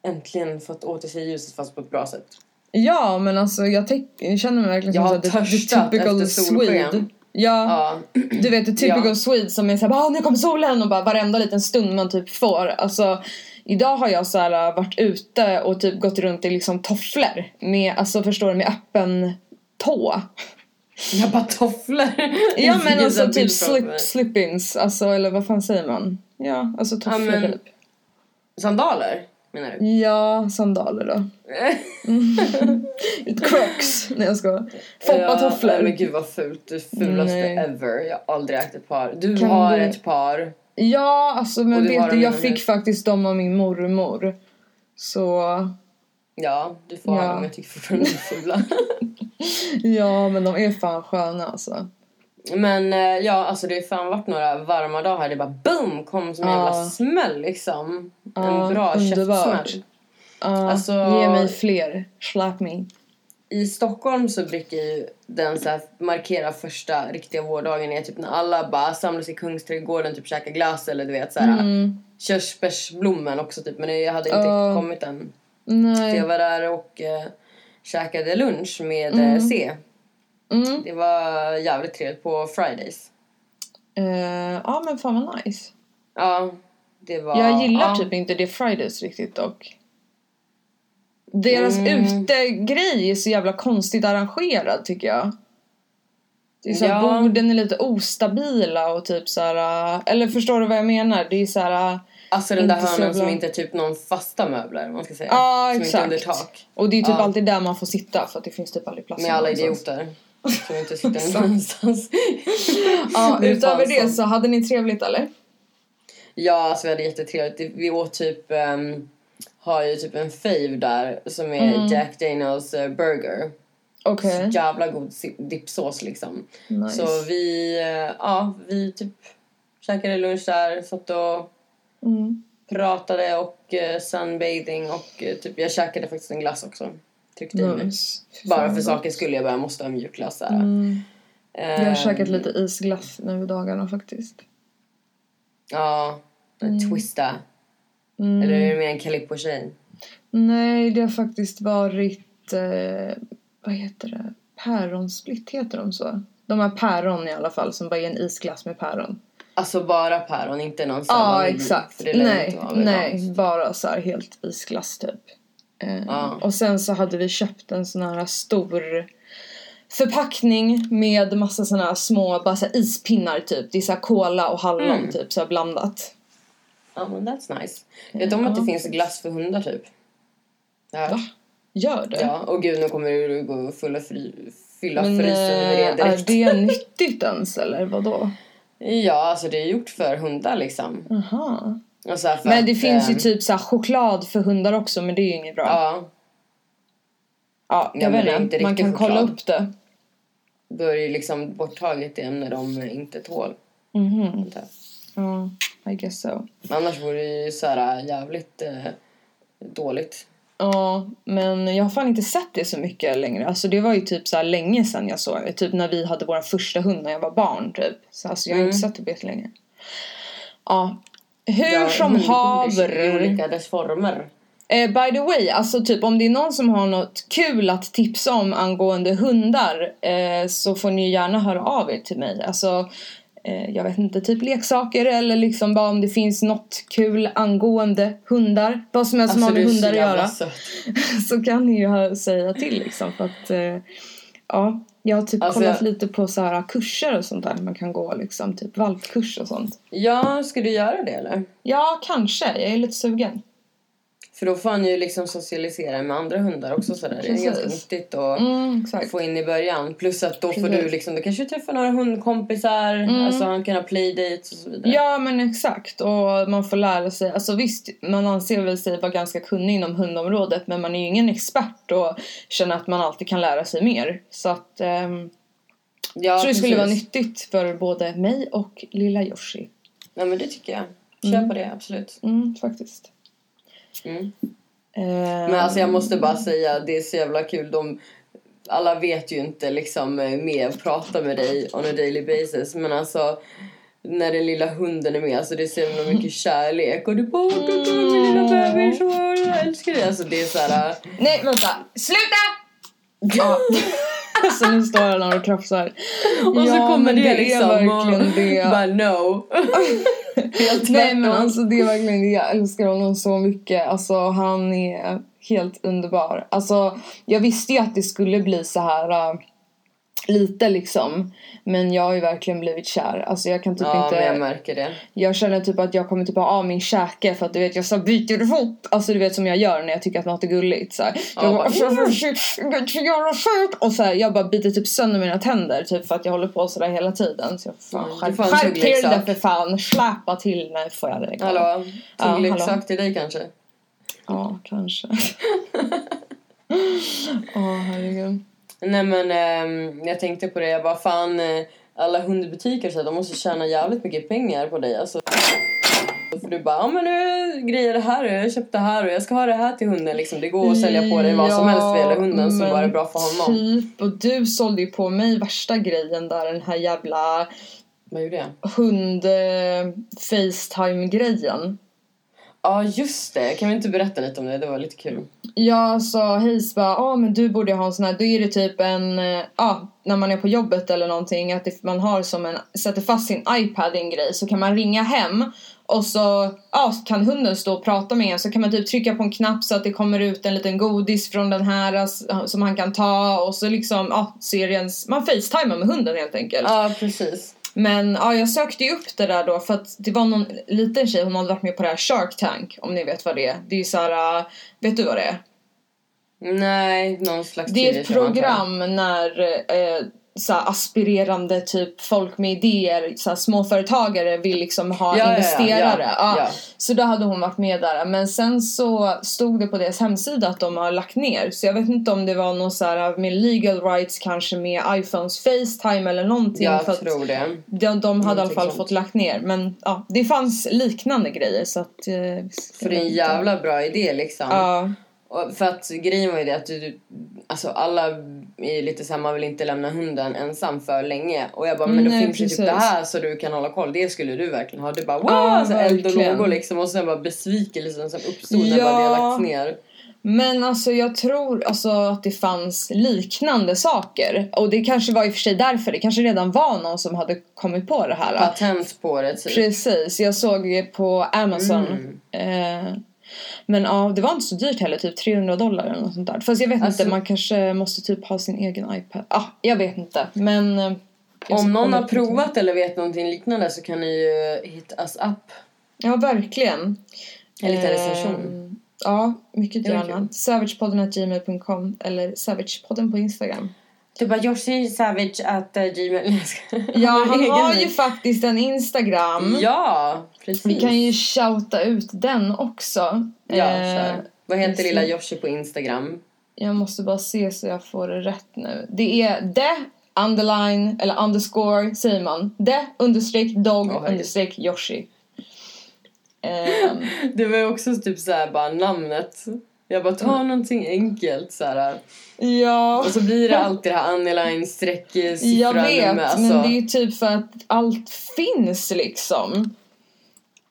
[SPEAKER 1] äntligen fått åter sig ljuset fast på ett bra sätt.
[SPEAKER 2] Ja, men alltså jag, jag känner mig verkligen
[SPEAKER 1] Jag
[SPEAKER 2] som
[SPEAKER 1] har törstat
[SPEAKER 2] typical
[SPEAKER 1] efter solsken.
[SPEAKER 2] Swede. Ja,
[SPEAKER 1] Ja,
[SPEAKER 2] du vet the typical
[SPEAKER 1] Ja.
[SPEAKER 2] Swede som är såhär ah, nu kommer solen och bara varenda liten stund man typ får. Alltså idag har jag så här varit ute och typ gått runt i liksom tofflor med, alltså förstår du, med öppen tå.
[SPEAKER 1] jag bara tofflor.
[SPEAKER 2] Ja men alltså typ slip, slip-ins, alltså eller vad fan säger man? Ja, alltså tofflor
[SPEAKER 1] men-
[SPEAKER 2] typ.
[SPEAKER 1] Sandaler menar du?
[SPEAKER 2] Ja, sandaler då. Mm. Crocs. Nej jag ska. Foppatofflor.
[SPEAKER 1] nej, men gud vad fult. Det fulaste
[SPEAKER 2] Nej.
[SPEAKER 1] ever. Jag har aldrig ägt ett par. Du
[SPEAKER 2] Kan
[SPEAKER 1] har
[SPEAKER 2] du-
[SPEAKER 1] ett par.
[SPEAKER 2] Ja, alltså men
[SPEAKER 1] du
[SPEAKER 2] vet du, jag fick faktiskt dem av min mormor. Så
[SPEAKER 1] Ja, du får
[SPEAKER 2] Ja.
[SPEAKER 1] dem. Jag tycker fortfarande de är fula.
[SPEAKER 2] ja, men de är fan sköna alltså.
[SPEAKER 1] Men eh, ja, alltså det har fan varit några varma dagar här. Det bara boom kom som en jävla smäll liksom.
[SPEAKER 2] Ja,
[SPEAKER 1] en bra käftsmäll.
[SPEAKER 2] Ja,
[SPEAKER 1] Alltså-
[SPEAKER 2] Ge mig fler. Slap me.
[SPEAKER 1] I Stockholm så brukar ju den så här markera första riktiga vårdagen är typ när alla bara samlas i Kungsträdgården typ käkar glass eller du vet så här
[SPEAKER 2] Mm.
[SPEAKER 1] körsbärsblommen också typ men jag hade inte
[SPEAKER 2] Ja.
[SPEAKER 1] kommit än.
[SPEAKER 2] Nej.
[SPEAKER 1] jag var där och eh, käkade lunch med eh, C.
[SPEAKER 2] Mm.
[SPEAKER 1] Det var jävligt trevligt på Fridays.
[SPEAKER 2] Eh, ja men fan vad nice.
[SPEAKER 1] Ja, det var...
[SPEAKER 2] Jag gillar
[SPEAKER 1] ja.
[SPEAKER 2] typ inte det Fridays riktigt dock. Deras
[SPEAKER 1] Mm.
[SPEAKER 2] utegrej är så jävla konstigt arrangerad tycker jag. Det är så här,
[SPEAKER 1] Ja.
[SPEAKER 2] borden är lite ostabila och typ så här. äh, Eller förstår du vad jag menar? Det är så här.
[SPEAKER 1] Alltså den där
[SPEAKER 2] Inte
[SPEAKER 1] hörnan som inte är typ någon fasta möbler, man ska säga.
[SPEAKER 2] Ja
[SPEAKER 1] som inte är under
[SPEAKER 2] exakt.
[SPEAKER 1] tak.
[SPEAKER 2] Och det är typ
[SPEAKER 1] Ja.
[SPEAKER 2] alltid där man får sitta för att det finns typ aldrig plats
[SPEAKER 1] Med alla idioter. Som inte sitter någonstans. Är
[SPEAKER 2] utöver det så hade ni trevligt eller?
[SPEAKER 1] Ja, alltså vi hade jättetrevligt. Vi åt typ... ehm, har ju typ en fave där som är
[SPEAKER 2] Mm.
[SPEAKER 1] Jack Daniels eh, burger.
[SPEAKER 2] Okej.
[SPEAKER 1] Så jävla god dippsås liksom.
[SPEAKER 2] Nice.
[SPEAKER 1] Så vi, eh, ja, vi typ käkade lunch där, satt och
[SPEAKER 2] Mm.
[SPEAKER 1] pratade och uh, sunbathing och eh, typ jag käkade faktiskt en glass också. Tryckte i mig.
[SPEAKER 2] Nice.
[SPEAKER 1] Bara för
[SPEAKER 2] vad
[SPEAKER 1] sakens skull, jag bara måste ha mjukglass där.
[SPEAKER 2] Mm. Jag har
[SPEAKER 1] Ehm,
[SPEAKER 2] käkat lite isglass nu i dagarna faktiskt.
[SPEAKER 1] Ja, en twista.
[SPEAKER 2] Mm.
[SPEAKER 1] Eller är det mer en Calippo-tjej?
[SPEAKER 2] Nej, det har faktiskt varit... Eh, vad heter det? Päronsplitt, heter de så? De har päron i alla fall, som är en isglass med päron.
[SPEAKER 1] Alltså bara päron, inte någon sån
[SPEAKER 2] Ja, exakt.
[SPEAKER 1] det
[SPEAKER 2] Nej, nej, bara så här helt isglass typ. Eh,
[SPEAKER 1] Ja.
[SPEAKER 2] Och sen så hade vi köpt en sån här stor förpackning med massa såna här små bara så här ispinnar typ. Det är så här cola och hallon
[SPEAKER 1] Mm.
[SPEAKER 2] typ, så här blandat.
[SPEAKER 1] Ja, men that's nice. Vet du om att det finns glass för hundar typ? Ja.
[SPEAKER 2] Va? Gör det?
[SPEAKER 1] Ja, och gud nu kommer du gå fulla fri, fylla
[SPEAKER 2] Men
[SPEAKER 1] frysen med det
[SPEAKER 2] eh, är
[SPEAKER 1] direkt.
[SPEAKER 2] det nyttigt ens eller vadå?
[SPEAKER 1] Ja, alltså det är gjort för hundar liksom.
[SPEAKER 2] Jaha.
[SPEAKER 1] Och så här för
[SPEAKER 2] Men det
[SPEAKER 1] att,
[SPEAKER 2] finns ju
[SPEAKER 1] eh,
[SPEAKER 2] typ så choklad för hundar också men det är ju inget bra.
[SPEAKER 1] Ja,
[SPEAKER 2] Ja,
[SPEAKER 1] Ja,
[SPEAKER 2] jag
[SPEAKER 1] men
[SPEAKER 2] vet inte. Man kan kolla
[SPEAKER 1] choklad.
[SPEAKER 2] upp det.
[SPEAKER 1] då är det ju liksom borttaget det ämne de inte tål.
[SPEAKER 2] Mhm.
[SPEAKER 1] jag.
[SPEAKER 2] Ja, I guess so.
[SPEAKER 1] Men annars vore det ju så här äh, jävligt eh, dåligt.
[SPEAKER 2] Ja, men jag har fan inte sett det så mycket längre. Alltså det var ju typ så länge sedan jag såg det. Typ när vi hade vår första hund när jag var barn typ. Så alltså jag har inte sett det på länge. Ja. Hur
[SPEAKER 1] Ja,
[SPEAKER 2] som
[SPEAKER 1] hundgodis I
[SPEAKER 2] haver.
[SPEAKER 1] olika dess former.
[SPEAKER 2] Eh, by the way, alltså typ om det är någon som har något kul att tipsa om angående hundar eh, så får ni gärna höra av er till mig. Alltså, jag vet inte, typ leksaker eller liksom bara om det finns något kul angående hundar. Vad som helst som har
[SPEAKER 1] Alltså
[SPEAKER 2] med
[SPEAKER 1] är så
[SPEAKER 2] hundar att göra.
[SPEAKER 1] söt.
[SPEAKER 2] så kan ni ju säga till liksom för att eh, ja, jag har typ
[SPEAKER 1] Alltså,
[SPEAKER 2] kollat lite på så här kurser och sånt där man kan gå liksom, typ valpkurs och sånt.
[SPEAKER 1] Ja, ska du göra det eller?
[SPEAKER 2] Ja, kanske. Jag är lite sugen.
[SPEAKER 1] För då får han ju liksom socialisera med andra hundar också sådär. Det är ganska nyttigt att
[SPEAKER 2] Mm,
[SPEAKER 1] få in i början. Plus att då får
[SPEAKER 2] Precis.
[SPEAKER 1] du liksom, du kanske träffar några hundkompisar. Alltså han kan ha playdates och så vidare.
[SPEAKER 2] Ja men exakt och man får lära sig, alltså visst man anser väl sig vara ganska kunnig inom hundområdet men man är ju ingen expert och känner att man alltid kan lära sig mer. Så att ehm,
[SPEAKER 1] ja
[SPEAKER 2] jag tror det skulle vara nyttigt för både mig och lilla Yoshi.
[SPEAKER 1] Ja men det tycker jag. Kör på det, absolut.
[SPEAKER 2] Mm, faktiskt.
[SPEAKER 1] Mm.
[SPEAKER 2] Ehm,
[SPEAKER 1] Men alltså jag måste bara säga, det är så jävla kul. De, alla vet ju inte liksom eh, att prata med dig on a daily basis. Men alltså när den lilla hunden är med, alltså det är så jävla mycket kärlek. Och du bara åh gud, min lilla bebis, åh, jag älskar dig. Alltså det är så här.
[SPEAKER 2] Nej vänta, sluta! Ja. så nu står han och krafsar.
[SPEAKER 1] Och så kommer det, liksom
[SPEAKER 2] är verkligen det.
[SPEAKER 1] bara no. Helt
[SPEAKER 2] Nej men alltså det är verkligen det. Jag älskar honom så mycket. Alltså han är helt underbar. Alltså jag visste ju att det skulle bli så här äh, lite liksom. Men jag har ju verkligen blivit kär. Alltså jag kan typ
[SPEAKER 1] Ja
[SPEAKER 2] inte.
[SPEAKER 1] jag märker det.
[SPEAKER 2] Jag känner typ att jag kommer typ ha av min käke för att du vet jag så byter fot. Alltså du vet som jag gör när jag tycker att något är gulligt. Så här.
[SPEAKER 1] Ja,
[SPEAKER 2] jag
[SPEAKER 1] bara,
[SPEAKER 2] bara. Och så här, jag bara biter typ sönder mina tänder typ för att jag håller på sådär hela tiden. Så jag fan,
[SPEAKER 1] Mm,
[SPEAKER 2] skärp,
[SPEAKER 1] en
[SPEAKER 2] skärp till dig för fan. Släpa till. Nej får jag det.
[SPEAKER 1] Hallå?
[SPEAKER 2] Ja,
[SPEAKER 1] Tuggleksak
[SPEAKER 2] hallå.
[SPEAKER 1] till dig kanske?
[SPEAKER 2] Ja, kanske. Åh herregud.
[SPEAKER 1] Nej men ehm, jag tänkte på det, jag bara fan eh, alla hundbutiker så att de måste tjäna jävligt mycket pengar på dig. Alltså, för du bara, ja men nu grejer det här och jag har köpt det här och jag ska ha det här till hunden. Liksom, det går att sälja på dig vad som helst vad gäller hunden så bara det bra för honom.
[SPEAKER 2] Typ, och du sålde ju på mig värsta grejen där, den här jävla
[SPEAKER 1] Vad gjorde jag?
[SPEAKER 2] hund eh, Facetime-grejen.
[SPEAKER 1] Ja just det, kan vi inte berätta lite om det? Det var lite kul.
[SPEAKER 2] Jag sa Hayes bara, ja men du borde ha en sån här, då är det typ en, eh, ja när man är på jobbet eller någonting att man har som en, sätter fast sin iPad i en grej så kan man ringa hem och så ja, kan hunden stå och prata med en så kan man typ trycka på en knapp så att det kommer ut en liten godis från den här alltså, som han kan ta och så liksom, ja, seriens, man facetimar med hunden helt enkelt.
[SPEAKER 1] Ja precis.
[SPEAKER 2] Men ja, jag sökte ju upp det där då för att det var någon liten tjej, hon hade varit med på det här Shark Tank om ni vet vad det är. Det är ju såhär, äh, vet du vad det är?
[SPEAKER 1] Nej, någon slags
[SPEAKER 2] Det är ett program när eh, så här, aspirerande typ folk med idéer, så här, småföretagare vill liksom ha
[SPEAKER 1] Ja,
[SPEAKER 2] investerare.
[SPEAKER 1] ja, ja.
[SPEAKER 2] Så då hade hon varit med där. Men sen så stod det på deras hemsida att de har lagt ner. Så jag vet inte om det var någon så här med legal rights kanske med iPhones Facetime eller någonting.
[SPEAKER 1] Jag
[SPEAKER 2] för
[SPEAKER 1] tror det.
[SPEAKER 2] de, de hade i alla fall fått lagt ner. Men ja, det fanns liknande grejer så att... Eh,
[SPEAKER 1] För en jävla bra idé liksom.
[SPEAKER 2] Ja.
[SPEAKER 1] Och för att grejen var ju det att du, du, alltså alla är lite såhär, man vill inte lämna hunden ensam för länge. Och jag bara, men då finns ju typ det här så du kan hålla koll. Det skulle du verkligen ha. Du bara, wow!
[SPEAKER 2] Ja,
[SPEAKER 1] så eld och lågor liksom. Och sen bara besvikelsen som uppstod när bara det lagts ner.
[SPEAKER 2] Men alltså jag tror alltså att det fanns liknande saker. Och det kanske var i och för sig därför. Det kanske redan var någon som hade kommit på det här.
[SPEAKER 1] Patent på det typ.
[SPEAKER 2] Precis, jag såg det på Amazon.
[SPEAKER 1] Mm.
[SPEAKER 2] Eh, men ja, det var inte så dyrt heller, typ 300 dollar eller något sånt där. Fast jag vet
[SPEAKER 1] Alltså-
[SPEAKER 2] inte, man kanske måste typ ha sin egen iPad. Ah, jag vet inte, men... eh,
[SPEAKER 1] Om någon har provat eller vet någonting liknande så kan ni ju hit us up.
[SPEAKER 2] Ja, verkligen.
[SPEAKER 1] En liten
[SPEAKER 2] Eh,
[SPEAKER 1] recension.
[SPEAKER 2] Ja, mycket gärna. Savagepodden.gmail.com eller Savagepodden på Instagram.
[SPEAKER 1] Du bara Yoshi Savage at uh, gmail.
[SPEAKER 2] Ja, han har ju faktiskt en Instagram.
[SPEAKER 1] Ja, precis.
[SPEAKER 2] Vi kan ju shouta ut den också.
[SPEAKER 1] Ja,
[SPEAKER 2] Eh,
[SPEAKER 1] kör. Vad heter lilla Yoshi på Instagram?
[SPEAKER 2] Jag måste bara se så jag får det rätt nu. Det är the underline, eller underscore säger man. The understreck dog
[SPEAKER 1] herregud.
[SPEAKER 2] understreck Yoshi. Ehm,
[SPEAKER 1] Det var ju också typ såhär bara namnet. Jag bara, ta någonting enkelt såhär.
[SPEAKER 2] ja,
[SPEAKER 1] Och så blir det alltid det här underline streck
[SPEAKER 2] jag vet.
[SPEAKER 1] nummer. Alltså,
[SPEAKER 2] Men det är ju typ för att allt finns liksom.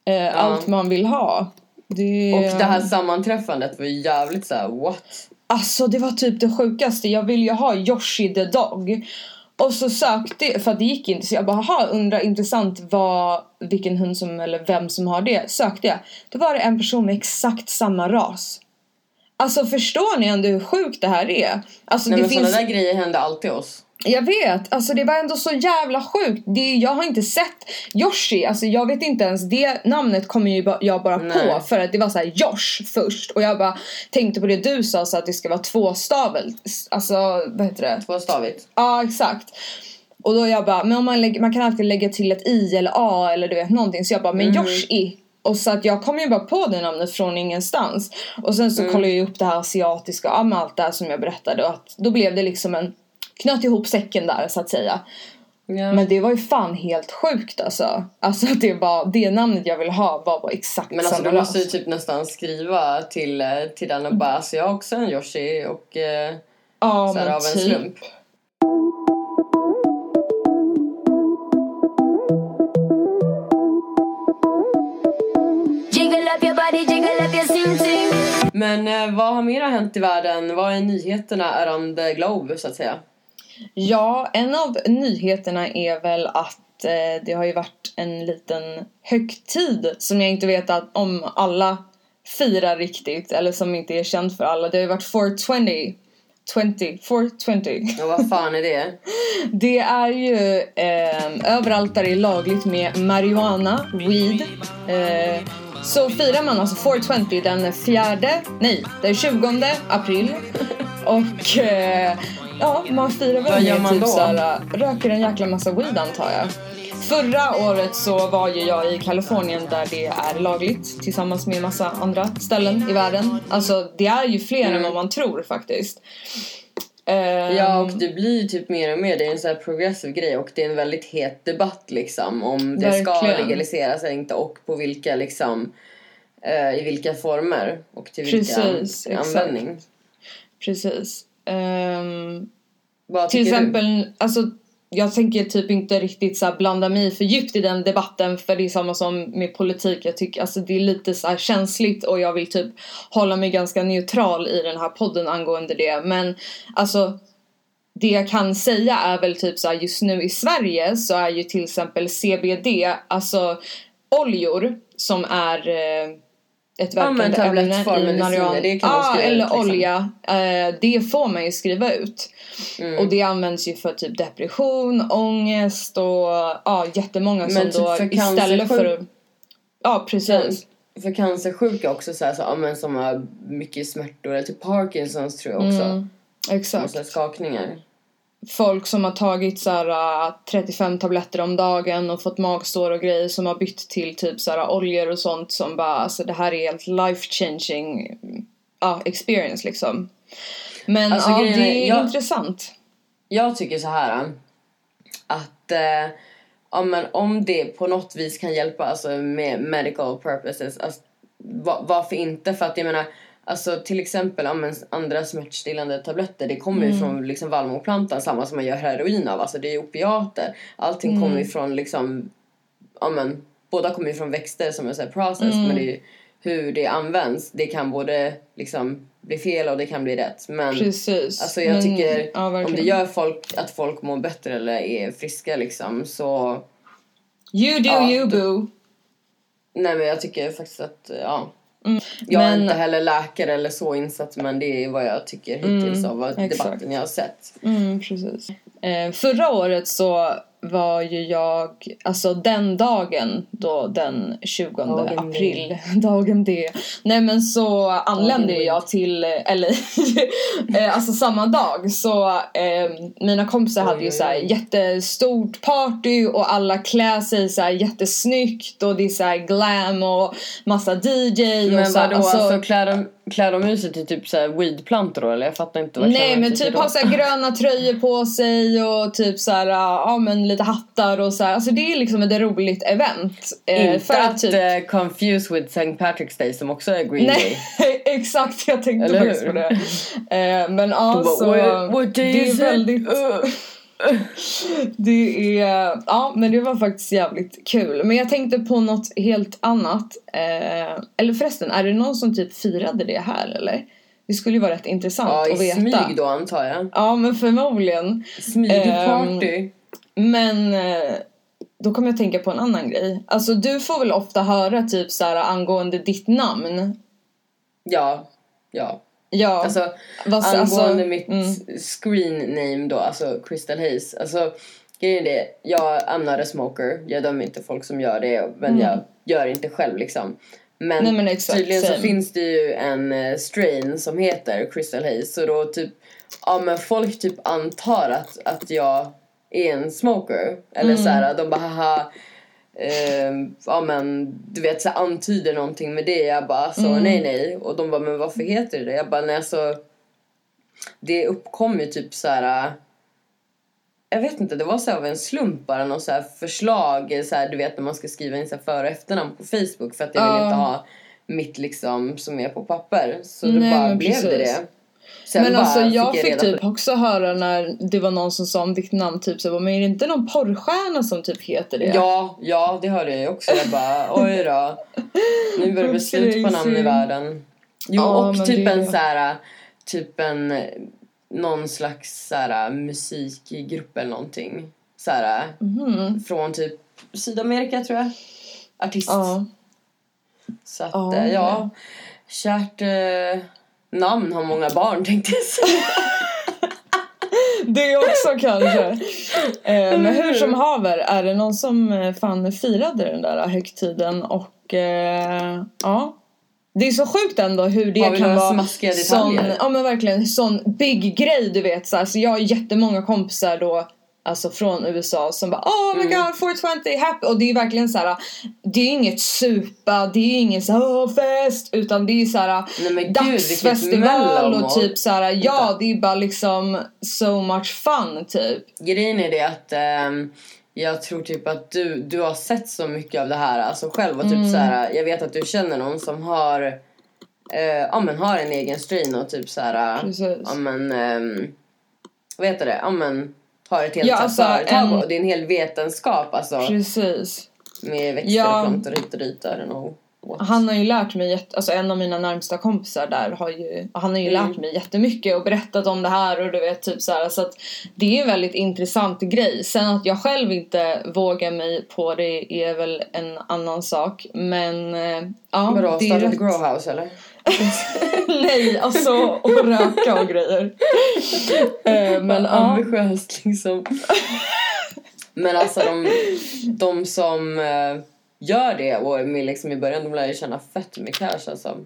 [SPEAKER 2] Eh, Allt man vill ha. Det,
[SPEAKER 1] Och det här sammanträffandet var ju jävligt såhär what?
[SPEAKER 2] Alltså det var typ det sjukaste. Jag ville ju ha Yoshi the dog. Och så sökte jag, för det gick inte så jag bara aha, undrar intressant vad, vilken hund som eller vem som har det. Sökte jag. Då var det en person med exakt samma ras. Alltså förstår ni ändå hur sjukt det här är? Alltså
[SPEAKER 1] Nej
[SPEAKER 2] det
[SPEAKER 1] men
[SPEAKER 2] finns...
[SPEAKER 1] sådana där grejer hände alltid oss.
[SPEAKER 2] Jag vet, alltså det var ändå så jävla sjukt. Det, jag har inte sett Yoshi, alltså jag vet inte ens det namnet kommer ju ba, jag bara
[SPEAKER 1] Nej.
[SPEAKER 2] på för att det var så här Josh först och jag bara tänkte på det du sa så att det ska vara tvåstavel, alltså vad heter det?
[SPEAKER 1] Tvåstavigt.
[SPEAKER 2] Ja exakt. Och då jag bara, men om man, lägger, man kan alltid lägga till ett i eller a eller du vet någonting så jag bara, men Yoshi och så att jag kom ju bara på det namnet från ingenstans. Och sen så kollade jag upp det här asiatiska, ja med allt det här som jag berättade och att då blev det liksom en knöt ihop säcken där så att säga.
[SPEAKER 1] Ja.
[SPEAKER 2] Men det var ju fan helt sjukt alltså. Alltså att det var, det namnet jag ville ha var bara exakt
[SPEAKER 1] Men alltså
[SPEAKER 2] samma
[SPEAKER 1] du måste ju typ nästan skriva till, eh, till den och bara alltså jag har också en Yoshi och eh,
[SPEAKER 2] Ja
[SPEAKER 1] så här av en
[SPEAKER 2] typ.
[SPEAKER 1] slump. Men eh, vad har mer hänt i världen? Vad är nyheterna around the globe så att säga?
[SPEAKER 2] Ja, en av nyheterna är väl att eh, det har ju varit en liten högtid som jag inte vet att om alla firar riktigt eller som inte är känd för alla. Det har ju varit 420. 20, 420.
[SPEAKER 1] Och vad fan är det?
[SPEAKER 2] Det är ju eh, överallt där det är lagligt med marijuana, weed. Eh, så firar man alltså 420 den fjärde, nej, den 20 april. Och eh, ja, man firar väl
[SPEAKER 1] Vad gör
[SPEAKER 2] med
[SPEAKER 1] man
[SPEAKER 2] typ
[SPEAKER 1] då?
[SPEAKER 2] såhär, röker en jäkla massa weed antar jag. Förra året så var ju jag i Kalifornien där det är lagligt tillsammans med massa andra ställen i världen. Alltså det är ju fler än vad man tror faktiskt. Ehm,
[SPEAKER 1] Ja, och det blir ju typ mer och mer. Det är en sån här progressiv grej och det är en väldigt het debatt liksom om det ska
[SPEAKER 2] Verkligen.
[SPEAKER 1] legaliseras eller inte och på vilka liksom eh, i vilka former och till vilka
[SPEAKER 2] Precis, exakt.
[SPEAKER 1] användning.
[SPEAKER 2] Precis.
[SPEAKER 1] Vad
[SPEAKER 2] till
[SPEAKER 1] tycker du?
[SPEAKER 2] exempel, alltså jag tänker typ inte riktigt så här blanda mig för djupt i den debatten för det är samma som med politik. Jag tycker alltså det är lite så här känsligt och jag vill typ hålla mig ganska neutral i den här podden angående det. Men alltså det jag kan säga är väl typ så här just nu i Sverige så är ju till exempel CBD, alltså oljor som är eh, ett
[SPEAKER 1] Ja,
[SPEAKER 2] verkande
[SPEAKER 1] tablettform
[SPEAKER 2] ämne i marijuana.
[SPEAKER 1] det kan
[SPEAKER 2] Ja,
[SPEAKER 1] skriva ut,
[SPEAKER 2] eller
[SPEAKER 1] liksom.
[SPEAKER 2] olja. Eh, det får man ju skriva ut.
[SPEAKER 1] Mm.
[SPEAKER 2] Och det används ju för typ depression, ångest och ja, jättemånga
[SPEAKER 1] Men
[SPEAKER 2] som
[SPEAKER 1] typ
[SPEAKER 2] då
[SPEAKER 1] för
[SPEAKER 2] istället för. Ja, precis.
[SPEAKER 1] För cancersjuka också så här, så, ja, men som har mycket smärtor eller typ Parkinsons tror jag också.
[SPEAKER 2] Mm, exakt.
[SPEAKER 1] så här skakningar.
[SPEAKER 2] Folk som har tagit så här, äh, 35 tabletter om dagen och fått magsår och grejer som har bytt till typ så här, oljor och sånt som bara alltså det här är helt life changing ja, experience liksom. Men
[SPEAKER 1] Alltså,
[SPEAKER 2] ja, det
[SPEAKER 1] är, jag-
[SPEAKER 2] intressant.
[SPEAKER 1] Jag tycker så här att eh, ja, men om det på något vis kan hjälpa alltså, med medical purposes, alltså, va, varför inte? För att jag menar, alltså, till exempel ja, andra smärtstillande tabletter, det kommer ju från liksom, vallmoplantan, samma som man gör heroin av. Alltså, det är opiater. Allting kommer ju från liksom, ja, men, båda kommer ju från växter som är så här process, men det är ju hur det används. Det kan både liksom bli fel och det kan bli rätt. Men
[SPEAKER 2] Precis.
[SPEAKER 1] Alltså jag
[SPEAKER 2] Men,
[SPEAKER 1] tycker
[SPEAKER 2] ja,
[SPEAKER 1] om det gör folk att folk mår bättre eller är friska liksom så
[SPEAKER 2] You do
[SPEAKER 1] Ja,
[SPEAKER 2] you boo.
[SPEAKER 1] nej men jag tycker faktiskt att ja. Jag är
[SPEAKER 2] Mm. men-
[SPEAKER 1] inte heller läkare eller så insatt men det är vad jag tycker hittills av vad
[SPEAKER 2] exakt.
[SPEAKER 1] debatten jag har sett.
[SPEAKER 2] Mm, precis. Eh, förra året så var ju jag, alltså den dagen då den 20
[SPEAKER 1] Dagen
[SPEAKER 2] april, dagen D. Nej men så anlände
[SPEAKER 1] Dagen
[SPEAKER 2] jag till, eller eh, alltså samma dag så eh, mina kompisar hade ju
[SPEAKER 1] oj,
[SPEAKER 2] så här
[SPEAKER 1] oj.
[SPEAKER 2] jättestort party och alla klär sig så här jättesnyggt och det är så här glam och massa DJ och
[SPEAKER 1] Men
[SPEAKER 2] så här,
[SPEAKER 1] vadå alltså, klär, de, klär de ut sig till typ såhär weedplantor då eller? Jag fattar inte vad
[SPEAKER 2] Nej men typ
[SPEAKER 1] till
[SPEAKER 2] ha
[SPEAKER 1] då?
[SPEAKER 2] så här gröna tröjor på sig och typ så här, ja men lite hattar och så här. Alltså det är liksom ett roligt event. Eh,
[SPEAKER 1] Inte
[SPEAKER 2] för
[SPEAKER 1] att,
[SPEAKER 2] att typ...
[SPEAKER 1] eh, confuse with St. Patrick's Day som också är Green Day.
[SPEAKER 2] Nej exakt jag tänkte
[SPEAKER 1] Eller
[SPEAKER 2] faktiskt
[SPEAKER 1] hur?
[SPEAKER 2] på det. Eh, men ja
[SPEAKER 1] bara, "What- what day
[SPEAKER 2] det är
[SPEAKER 1] is it?"
[SPEAKER 2] väldigt...
[SPEAKER 1] Uh.
[SPEAKER 2] Det är, ja men det var faktiskt jävligt kul. Men jag tänkte på något helt annat. Eh, eller förresten, är det någon som typ firade det här eller? Det skulle ju vara rätt intressant
[SPEAKER 1] Ja
[SPEAKER 2] att
[SPEAKER 1] i
[SPEAKER 2] veta.
[SPEAKER 1] smyg då antar jag.
[SPEAKER 2] Ja men förmodligen.
[SPEAKER 1] Smygparty.
[SPEAKER 2] Men eh, då kommer jag tänka på en annan grej. Alltså du får väl ofta höra typ så här angående ditt namn?
[SPEAKER 1] Ja, ja.
[SPEAKER 2] Ja.
[SPEAKER 1] Alltså
[SPEAKER 2] vad-
[SPEAKER 1] angående
[SPEAKER 2] alltså,
[SPEAKER 1] mitt
[SPEAKER 2] mm.
[SPEAKER 1] screen name då, alltså Crystal Hayes. Alltså grejen är det, jag I'm not a smoker. Jag dömer inte folk som gör det men jag gör inte själv liksom. Men,
[SPEAKER 2] Mm. Nej, men exakt,
[SPEAKER 1] tydligen så
[SPEAKER 2] same.
[SPEAKER 1] finns det ju en eh, strain som heter Crystal Hayes. Så då typ, ja men folk typ antar att, att jag är en smoker. Eller
[SPEAKER 2] Mm.
[SPEAKER 1] så här, de bara haha. Ehm, ja men du vet så antyder någonting med det. Jag bara så
[SPEAKER 2] Mm.
[SPEAKER 1] nej nej. Och de bara men varför heter det det? Jag bara nej alltså. Det uppkom ju typ så här. äh, Jag vet inte, det var så av en slump bara någon så här förslag så här, du vet när man ska skriva in så här för och efternamn på Facebook för att jag vill
[SPEAKER 2] Ja.
[SPEAKER 1] inte ha mitt liksom som är på papper. Så
[SPEAKER 2] Nej,
[SPEAKER 1] då bara blev det
[SPEAKER 2] precis.
[SPEAKER 1] det. Sen
[SPEAKER 2] Men alltså jag fick,
[SPEAKER 1] reda
[SPEAKER 2] typ
[SPEAKER 1] på-
[SPEAKER 2] också höra när det var någon som sa om ditt namn typ så bara, men är det inte någon porrstjärna som typ heter det?
[SPEAKER 1] Ja, ja det hörde jag ju också. Jag bara oj då. Nu börjar det bli slut på namn i världen. Jo
[SPEAKER 2] Ja,
[SPEAKER 1] och typ
[SPEAKER 2] det-
[SPEAKER 1] en så här, typ en någon slags så här, musikgrupp eller någonting. Så här,
[SPEAKER 2] Mhm.
[SPEAKER 1] från typ Sydamerika tror jag. Artist.
[SPEAKER 2] Ja.
[SPEAKER 1] Så att
[SPEAKER 2] Ja,
[SPEAKER 1] eh, ja, kärt eh, namn har många barn tänkte jag säga.
[SPEAKER 2] Det också kanske. Eh, men hur som haver är det någon som eh, fan firade den där högtiden och eh, ja. Det är så sjukt ändå hur det kan vara sån, ja men verkligen sån big grej du vet så, här. så jag har jättemånga kompisar då Alltså från USA som bara oh
[SPEAKER 1] Mm.
[SPEAKER 2] my god 420 happy och det är verkligen så här. Det är inget supa, det är ingen så här, "Åh, fest utan det är så här
[SPEAKER 1] Nej, men gud, vilket
[SPEAKER 2] dagsfestival och typ så här. ja
[SPEAKER 1] Vänta.
[SPEAKER 2] det är bara liksom so much fun typ.
[SPEAKER 1] Grejen är det att ehm, jag tror typ att du, du har sett så mycket av det här alltså själv och typ
[SPEAKER 2] Mm.
[SPEAKER 1] så här, jag vet att du känner någon som har eh, ja men har en egen strain och typ så här
[SPEAKER 2] Precis.
[SPEAKER 1] ja men ehm, vad heter det, ja men har ett helt
[SPEAKER 2] Ja, alltså,
[SPEAKER 1] företag
[SPEAKER 2] en-
[SPEAKER 1] och det är en hel vetenskap alltså
[SPEAKER 2] Precis.
[SPEAKER 1] med växter
[SPEAKER 2] Ja.
[SPEAKER 1] och plantor hit och dit, what.
[SPEAKER 2] Han har ju lärt mig, jätte- alltså en av mina närmsta kompisar där har ju, han har ju
[SPEAKER 1] Mm.
[SPEAKER 2] lärt mig jättemycket och berättat om det här och du vet typ så här, så att det är en väldigt intressant grej. Sen att jag själv inte vågar mig på det är väl en annan sak men eh, ja.
[SPEAKER 1] Vadå,
[SPEAKER 2] det är
[SPEAKER 1] startat
[SPEAKER 2] rätt-
[SPEAKER 1] grow house eller?
[SPEAKER 2] Nej, alltså och röka och grejer. Eh, men ja.
[SPEAKER 1] ambitiöst liksom. Men alltså de, de som eh, gör det och med liksom i början de lär ju tjäna fett med cash alltså. För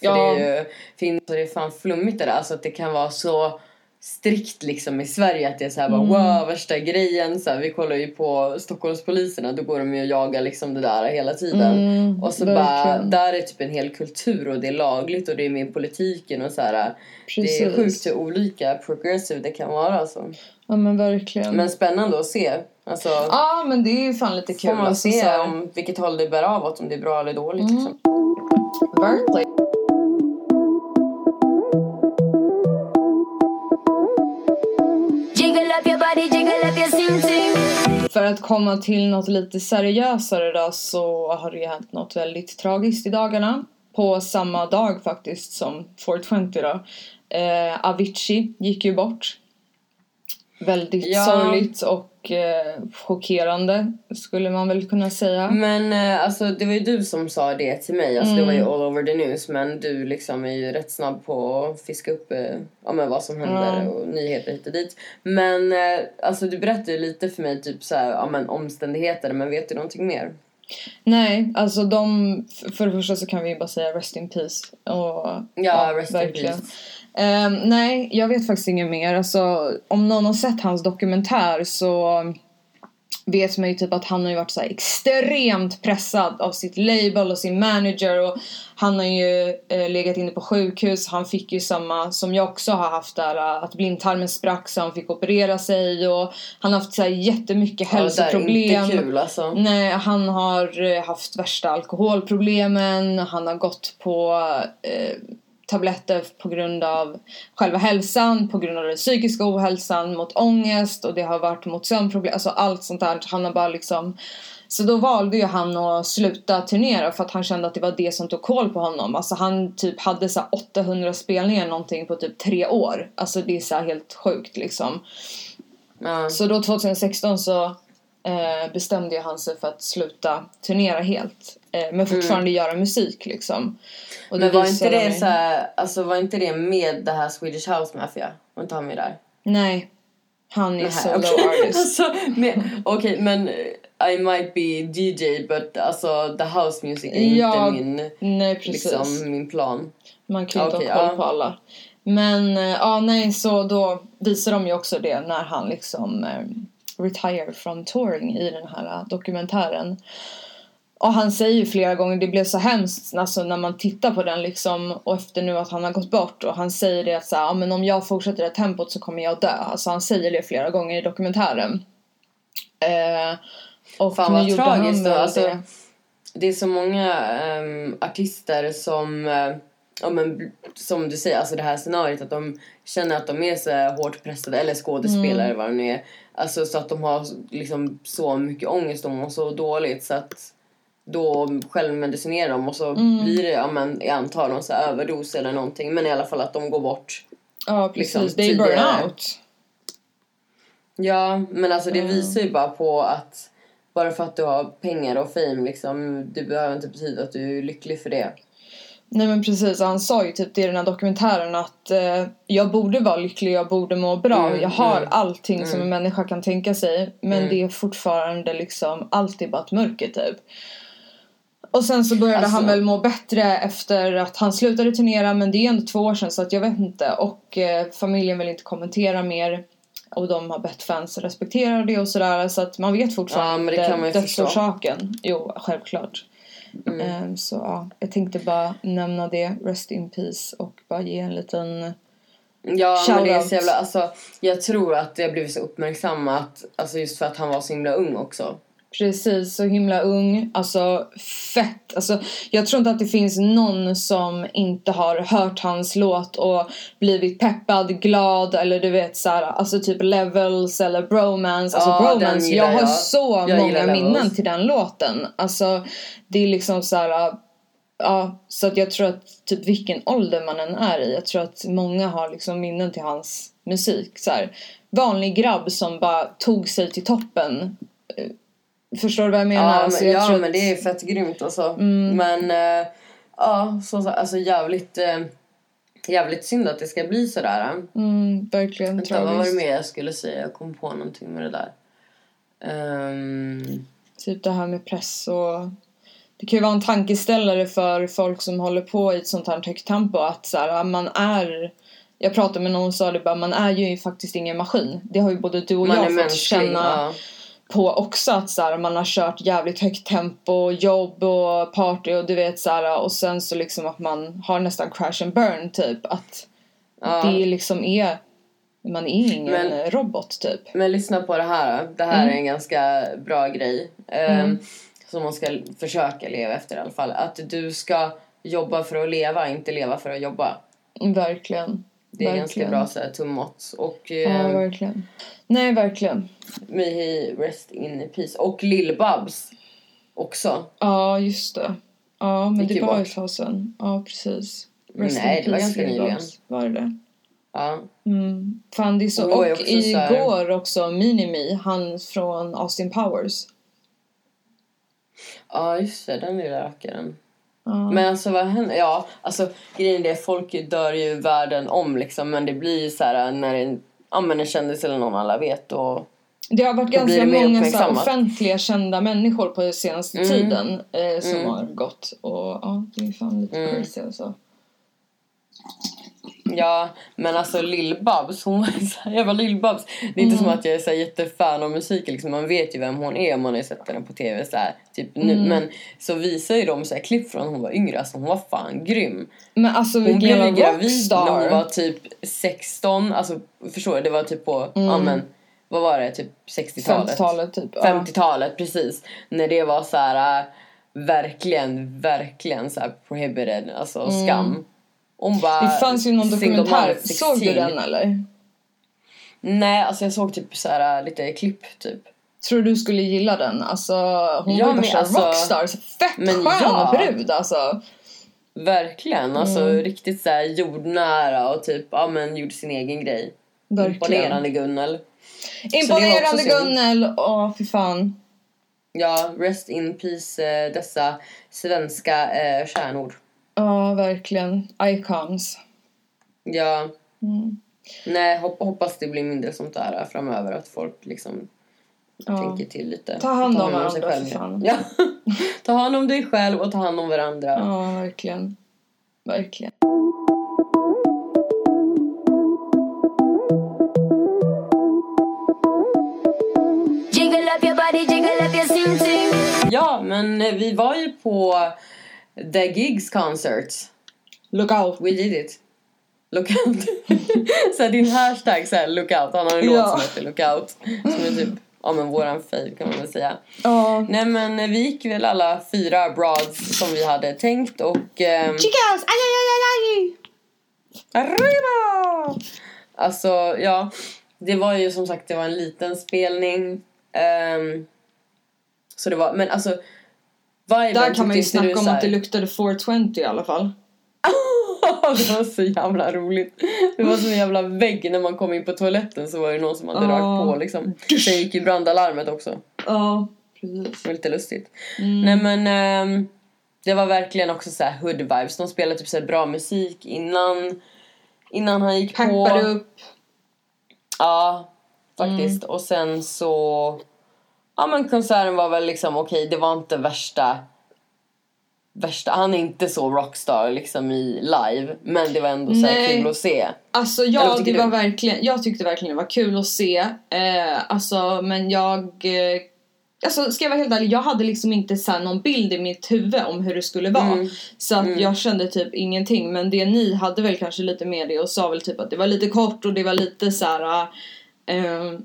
[SPEAKER 2] Ja.
[SPEAKER 1] det är ju finns, det är fan flummigt det där. Alltså att det kan vara så strikt liksom i Sverige att det är så här
[SPEAKER 2] Mm.
[SPEAKER 1] bara wow värsta grejen så här, vi kollar ju på Stockholmspoliserna då går de ju och jagar liksom det där hela tiden
[SPEAKER 2] Mm,
[SPEAKER 1] och så bara
[SPEAKER 2] verkligen.
[SPEAKER 1] där är typ en hel kultur och det är lagligt och det är med politiken och så här det är
[SPEAKER 2] Precis.
[SPEAKER 1] sjukt hur olika progressive det kan vara alltså.
[SPEAKER 2] Ja men verkligen.
[SPEAKER 1] Men spännande att se. Alltså,
[SPEAKER 2] ja men det är ju fan lite kul.
[SPEAKER 1] får man
[SPEAKER 2] alltså,
[SPEAKER 1] se om vilket håll det bär av åt, om det är bra eller dåligt.
[SPEAKER 2] Mm.
[SPEAKER 1] Liksom.
[SPEAKER 2] Verkligen. Att komma till något lite seriösare då så har det ju hänt något väldigt tragiskt i dagarna. På samma dag faktiskt som 420 då. Eh, Avicii gick ju bort. Väldigt
[SPEAKER 1] Ja.
[SPEAKER 2] sorgligt och eh, chockerande skulle man väl kunna säga.
[SPEAKER 1] Men eh, alltså, det var ju du som sa det till mig. Alltså, Det var ju
[SPEAKER 2] Mm.
[SPEAKER 1] all over the news. Men du liksom är ju rätt snabb på att fiska upp eh, ja, men vad som händer
[SPEAKER 2] Ja.
[SPEAKER 1] och nyheter hit och dit. Men eh, alltså, du berättade ju lite för mig typ så här, ja, men, omständigheter. Men vet du någonting mer?
[SPEAKER 2] Nej, alltså de... För det första så kan vi bara säga rest in peace. Och,
[SPEAKER 1] Ja, rest in peace.
[SPEAKER 2] Ehm, nej, jag vet faktiskt inget mer. Alltså, om någon har sett hans dokumentär så vet man ju typ att han har ju varit så extremt pressad av sitt label och sin manager och han har ju eh, legat inne på sjukhus. Han fick ju samma som jag också har haft där eh, att blindtarmen sprack så han fick operera sig och han har haft så här jättemycket
[SPEAKER 1] Ja, det där är
[SPEAKER 2] hälsoproblem.
[SPEAKER 1] inte kul alltså.
[SPEAKER 2] Nej, han har eh, haft värsta alkoholproblemen. Han har gått på eh, tabletter på grund av själva hälsan, på grund av den psykiska ohälsan, mot ångest och det har varit mot sömnproblem, alltså allt sånt där. Han har bara liksom så då valde ju han att sluta turnera för att han kände att det var det som tog koll på honom. Alltså han typ hade så här 800 spelningar någonting på typ tre år. Alltså det är så helt sjukt liksom.
[SPEAKER 1] Ja.
[SPEAKER 2] Så då 2016 så eh, bestämde ju han sig för att sluta turnera helt. Eh, men fortfarande göra musik liksom. Och
[SPEAKER 1] Mm. Men var inte det
[SPEAKER 2] mig-
[SPEAKER 1] så här, alltså var inte det med det här Swedish House Mafia? Var inte han med där?
[SPEAKER 2] Nej. Han är solo
[SPEAKER 1] okej.
[SPEAKER 2] artist.
[SPEAKER 1] alltså, men eh, I might be DJ but alltså the house music är
[SPEAKER 2] Ja,
[SPEAKER 1] inte min,
[SPEAKER 2] Nej precis.
[SPEAKER 1] liksom, min plan.
[SPEAKER 2] Man kan ju inte
[SPEAKER 1] Okej,
[SPEAKER 2] ha koll
[SPEAKER 1] ja.
[SPEAKER 2] på alla. Men eh, ja, nej, så då visar de ju också det när han liksom eh, retire from touring i den här eh, dokumentären. Och han säger ju flera gånger, det blev så hemskt alltså, när man tittar på den liksom och efter nu att han har gått bort och han säger det att så här, ja, men om jag fortsätter det här tempot så kommer jag dö. Alltså han säger det flera gånger i dokumentären. Eh, och
[SPEAKER 1] Fan vad tragiskt då. Alltså,
[SPEAKER 2] det.
[SPEAKER 1] det är så många ehm, artister som, eh, ja, men, som du säger, alltså det här scenariot att de känner att de är så hårt pressade, eller skådespelare
[SPEAKER 2] Mm.
[SPEAKER 1] vad det nu är. Alltså så att de har liksom så mycket ångest och mår så dåligt så att då självmedicinerar de och så
[SPEAKER 2] Mm.
[SPEAKER 1] blir det, ja men jag antar någon så här överdos eller någonting men i alla fall att de går bort.
[SPEAKER 2] Ja precis,
[SPEAKER 1] liksom, tidigare.
[SPEAKER 2] burnout.
[SPEAKER 1] Ja men alltså det visar ju bara på att bara för att du har pengar och fame liksom, det behöver inte betyda att du är lycklig för det.
[SPEAKER 2] Nej men precis, han sa ju typ det i den här dokumentären att eh, jag borde vara lycklig, jag borde må bra,
[SPEAKER 1] Mm,
[SPEAKER 2] jag har
[SPEAKER 1] mm,
[SPEAKER 2] allting som en människa kan tänka sig men
[SPEAKER 1] Mm.
[SPEAKER 2] det är fortfarande liksom alltid bara ett mörker typ. Och sen så började
[SPEAKER 1] Alltså-
[SPEAKER 2] han väl må bättre efter att han slutade turnera men det är ändå två år sedan så att jag vet inte och eh, familjen vill inte kommentera mer. Och de har bett fans respektera det och sådär. Så att man vet
[SPEAKER 1] Ja,
[SPEAKER 2] fortfarande
[SPEAKER 1] men det kan man ju
[SPEAKER 2] dödsorsaken. Jo, självklart.
[SPEAKER 1] Mm.
[SPEAKER 2] Ehm, så ja, jag tänkte bara nämna det. Rest in peace. Och bara ge en liten...
[SPEAKER 1] Ja men det är så jävla, alltså jag tror att det har blivit så uppmärksammat, alltså just för att han var så himla ung också.
[SPEAKER 2] Precis, så himla ung. Alltså fett. Alltså, jag tror inte att det finns någon som inte har hört hans låt och blivit peppad, glad eller du vet såhär, alltså typ levels eller bromance. Alltså
[SPEAKER 1] Ja,
[SPEAKER 2] bromance, jag har
[SPEAKER 1] jag.
[SPEAKER 2] så
[SPEAKER 1] Jag
[SPEAKER 2] många minnen till den låten. Alltså det är liksom såhär, ja så att jag tror att typ vilken ålder man än är i, jag tror att många har liksom minnen till hans musik. Så här, vanlig grabb som bara tog sig till toppen. Förstår du vad jag menar?
[SPEAKER 1] Ja,
[SPEAKER 2] Alltså,
[SPEAKER 1] men,
[SPEAKER 2] jag
[SPEAKER 1] ja men
[SPEAKER 2] Mm.
[SPEAKER 1] det är fett grymt alltså. Men eh, ja, så, så, alltså jävligt, eh, jävligt synd att det ska bli sådär.
[SPEAKER 2] Mm, verkligen
[SPEAKER 1] Vänta, vad var det mer jag skulle säga? Jag kom på någonting med det där. Ehm,
[SPEAKER 2] Typ det här med press och... Det kan ju vara en tankeställare för folk som håller på i ett sånt här högt tempo att så här, man är... Jag pratade med någon som sa det bara, man är ju faktiskt ingen maskin. Det har ju både du och
[SPEAKER 1] man
[SPEAKER 2] jag fått
[SPEAKER 1] mänsklig.
[SPEAKER 2] känna
[SPEAKER 1] Ja.
[SPEAKER 2] På också att så här, man har kört jävligt högt tempo, jobb och party och du vet så här, och sen så liksom att man har nästan crash and burn typ. Att
[SPEAKER 1] Ja.
[SPEAKER 2] det liksom är... Man är ingen
[SPEAKER 1] Men-
[SPEAKER 2] robot typ.
[SPEAKER 1] Men lyssna på det här. Det här
[SPEAKER 2] Mm.
[SPEAKER 1] är en ganska bra grej. ehm, Som man ska försöka leva efter i alla fall. Att du ska jobba för att leva, inte leva för att jobba.
[SPEAKER 2] Verkligen.
[SPEAKER 1] Det är
[SPEAKER 2] verkligen.
[SPEAKER 1] ganska bra så här, tummått. Och
[SPEAKER 2] Ja,
[SPEAKER 1] eh,
[SPEAKER 2] verkligen. Nej, verkligen.
[SPEAKER 1] may he rest in peace. Och Lill-Babs också.
[SPEAKER 2] Ja, just det. Ja, men
[SPEAKER 1] Gick
[SPEAKER 2] det
[SPEAKER 1] ju
[SPEAKER 2] var
[SPEAKER 1] bort.
[SPEAKER 2] ett tag sedan. Ja, precis.
[SPEAKER 1] Nej,
[SPEAKER 2] in
[SPEAKER 1] det var
[SPEAKER 2] peace,
[SPEAKER 1] ganska
[SPEAKER 2] Lil
[SPEAKER 1] nyligen.
[SPEAKER 2] Babs. Var det det?
[SPEAKER 1] Ja.
[SPEAKER 2] Mm. Fan, det är så.
[SPEAKER 1] Ju
[SPEAKER 2] Och
[SPEAKER 1] också så här-
[SPEAKER 2] igår också Minimi, han från Austin Powers.
[SPEAKER 1] ja, just det. Den lilla rackaren.
[SPEAKER 2] Ja.
[SPEAKER 1] Men alltså vad händer? Ja, alltså grejen är folk dör ju världen om liksom. Men det blir ju så här när en, ja, men en kändis eller någon alla vet och
[SPEAKER 2] Det har varit ganska många så här, offentliga kända människor på senaste
[SPEAKER 1] Mm.
[SPEAKER 2] tiden eh, som
[SPEAKER 1] Mm.
[SPEAKER 2] har gått. Och ja, det är fan lite
[SPEAKER 1] Mm.
[SPEAKER 2] crazy alltså.
[SPEAKER 1] Ja, men alltså Lill-Babs, hon var ju så här, jag var Lill-Babs. Det är inte
[SPEAKER 2] Mm.
[SPEAKER 1] som att jag är så jättefan av musiken liksom. Man vet ju vem hon är om man har sett henne på tv så här, typ nu.
[SPEAKER 2] Mm.
[SPEAKER 1] Men så visar ju de så här klipp från när hon var yngre, alltså hon var fan grym.
[SPEAKER 2] Men alltså
[SPEAKER 1] Hon blev ju gravid när hon var typ 16, alltså förstår du? Det var typ på,
[SPEAKER 2] Mm.
[SPEAKER 1] ja men vad var det, typ 60-talet?
[SPEAKER 2] 50-talet typ. Ja.
[SPEAKER 1] 50-talet, precis. När det var så här äh, verkligen, verkligen så här prohibited, alltså skam. Hon bara.
[SPEAKER 2] Det fanns ju någon dokumentär. Såg du
[SPEAKER 1] 16.
[SPEAKER 2] den eller?
[SPEAKER 1] Nej, alltså jag såg typ så här äh, lite klipp typ.
[SPEAKER 2] Tror du skulle gilla den? Alltså hon
[SPEAKER 1] Ja,
[SPEAKER 2] var ju värsta
[SPEAKER 1] alltså-
[SPEAKER 2] rockstar. Så fett
[SPEAKER 1] Men
[SPEAKER 2] skön
[SPEAKER 1] ja.
[SPEAKER 2] brud alltså.
[SPEAKER 1] Verkligen, alltså
[SPEAKER 2] Mm.
[SPEAKER 1] riktigt så här jordnära och typ, ja men gjorde sin egen grej.
[SPEAKER 2] Verkligen.
[SPEAKER 1] Imponerande Gunnel.
[SPEAKER 2] Imponerande. Gunnel. Åh fy fan.
[SPEAKER 1] Ja, rest in peace eh, dessa svenska eh, stjärnor.
[SPEAKER 2] Ja verkligen. Icons.
[SPEAKER 1] Ja.
[SPEAKER 2] Mm.
[SPEAKER 1] Nej, hop- hoppas det blir mindre sånt där framöver. Att folk liksom
[SPEAKER 2] Ja.
[SPEAKER 1] tänker till lite.
[SPEAKER 2] Ta hand om varandra,
[SPEAKER 1] själv.
[SPEAKER 2] för fan.
[SPEAKER 1] Ja. ta hand om dig själv och ta hand om varandra.
[SPEAKER 2] Ja verkligen. Verkligen.
[SPEAKER 1] Ja, men eh, vi var ju på The Gigs Concert.
[SPEAKER 2] Look out.
[SPEAKER 1] We did it. Lookout. så här, din hashtag så här, lookout. Han har en
[SPEAKER 2] Ja.
[SPEAKER 1] låt som heter lookout. Som är typ, ja men våran fave kan man väl säga.
[SPEAKER 2] Ja.
[SPEAKER 1] Nej men eh, vi gick väl alla fyra broads som vi hade tänkt och... ehm,
[SPEAKER 2] Chicas! Aj, aj, aj, aj, aj.
[SPEAKER 1] Arriba! Alltså, ja. Det var ju som sagt, det var en liten spelning. Ehm, så det var, men alltså... Viben
[SPEAKER 2] Där kan man ju snacka om att det luktade 420 i alla fall.
[SPEAKER 1] det var så jävla roligt. Det var som en jävla vägg när man kom in på toaletten så var det någon som hade
[SPEAKER 2] Ja.
[SPEAKER 1] rakt på liksom. Sen gick ju brandalarmet också.
[SPEAKER 2] Ja, precis.
[SPEAKER 1] Det var lite lustigt.
[SPEAKER 2] Mm.
[SPEAKER 1] Nej men ehm, det var verkligen också så här hood vibes. De spelade typ så bra musik innan innan han gick
[SPEAKER 2] Peppade
[SPEAKER 1] på.
[SPEAKER 2] upp.
[SPEAKER 1] Ja, faktiskt.
[SPEAKER 2] Mm.
[SPEAKER 1] Och sen så... Ja men konserten var väl liksom okej, det var inte värsta värsta, han är inte så rockstar liksom i live. Men det var ändå så kul att se.
[SPEAKER 2] Alltså
[SPEAKER 1] Eller
[SPEAKER 2] ja,
[SPEAKER 1] vad
[SPEAKER 2] det var
[SPEAKER 1] du?
[SPEAKER 2] verkligen, jag tyckte verkligen det var kul att se. Eh, alltså men jag... Eh, alltså ska jag vara helt ärlig, jag hade liksom inte så någon bild i mitt huvud om hur det skulle vara.
[SPEAKER 1] Mm.
[SPEAKER 2] Så att jag kände typ ingenting. Men det ni hade väl kanske lite med det och sa väl typ att det var lite kort och det var lite så här. Eh,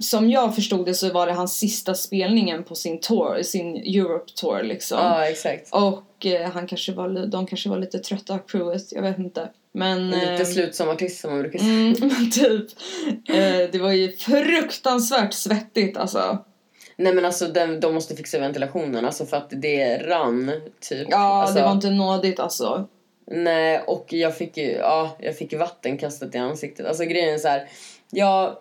[SPEAKER 2] som jag förstod det så var det hans sista spelningen på sin tour, sin Europe tour liksom.
[SPEAKER 1] Ja, exakt.
[SPEAKER 2] Och eh, han kanske var, de kanske var lite trötta crewet, jag vet inte. Men...
[SPEAKER 1] Lite
[SPEAKER 2] eh,
[SPEAKER 1] slut som artist som man brukar säga.
[SPEAKER 2] Mm, men typ. Eh, det var ju fruktansvärt svettigt alltså.
[SPEAKER 1] Nej men alltså de, de måste fixa ventilationen alltså för att det rann typ.
[SPEAKER 2] Ja,
[SPEAKER 1] alltså,
[SPEAKER 2] det var inte nådigt alltså.
[SPEAKER 1] Nej och jag fick ju, ja, jag fick vatten kastat i ansiktet. Alltså grejen är så här. Jag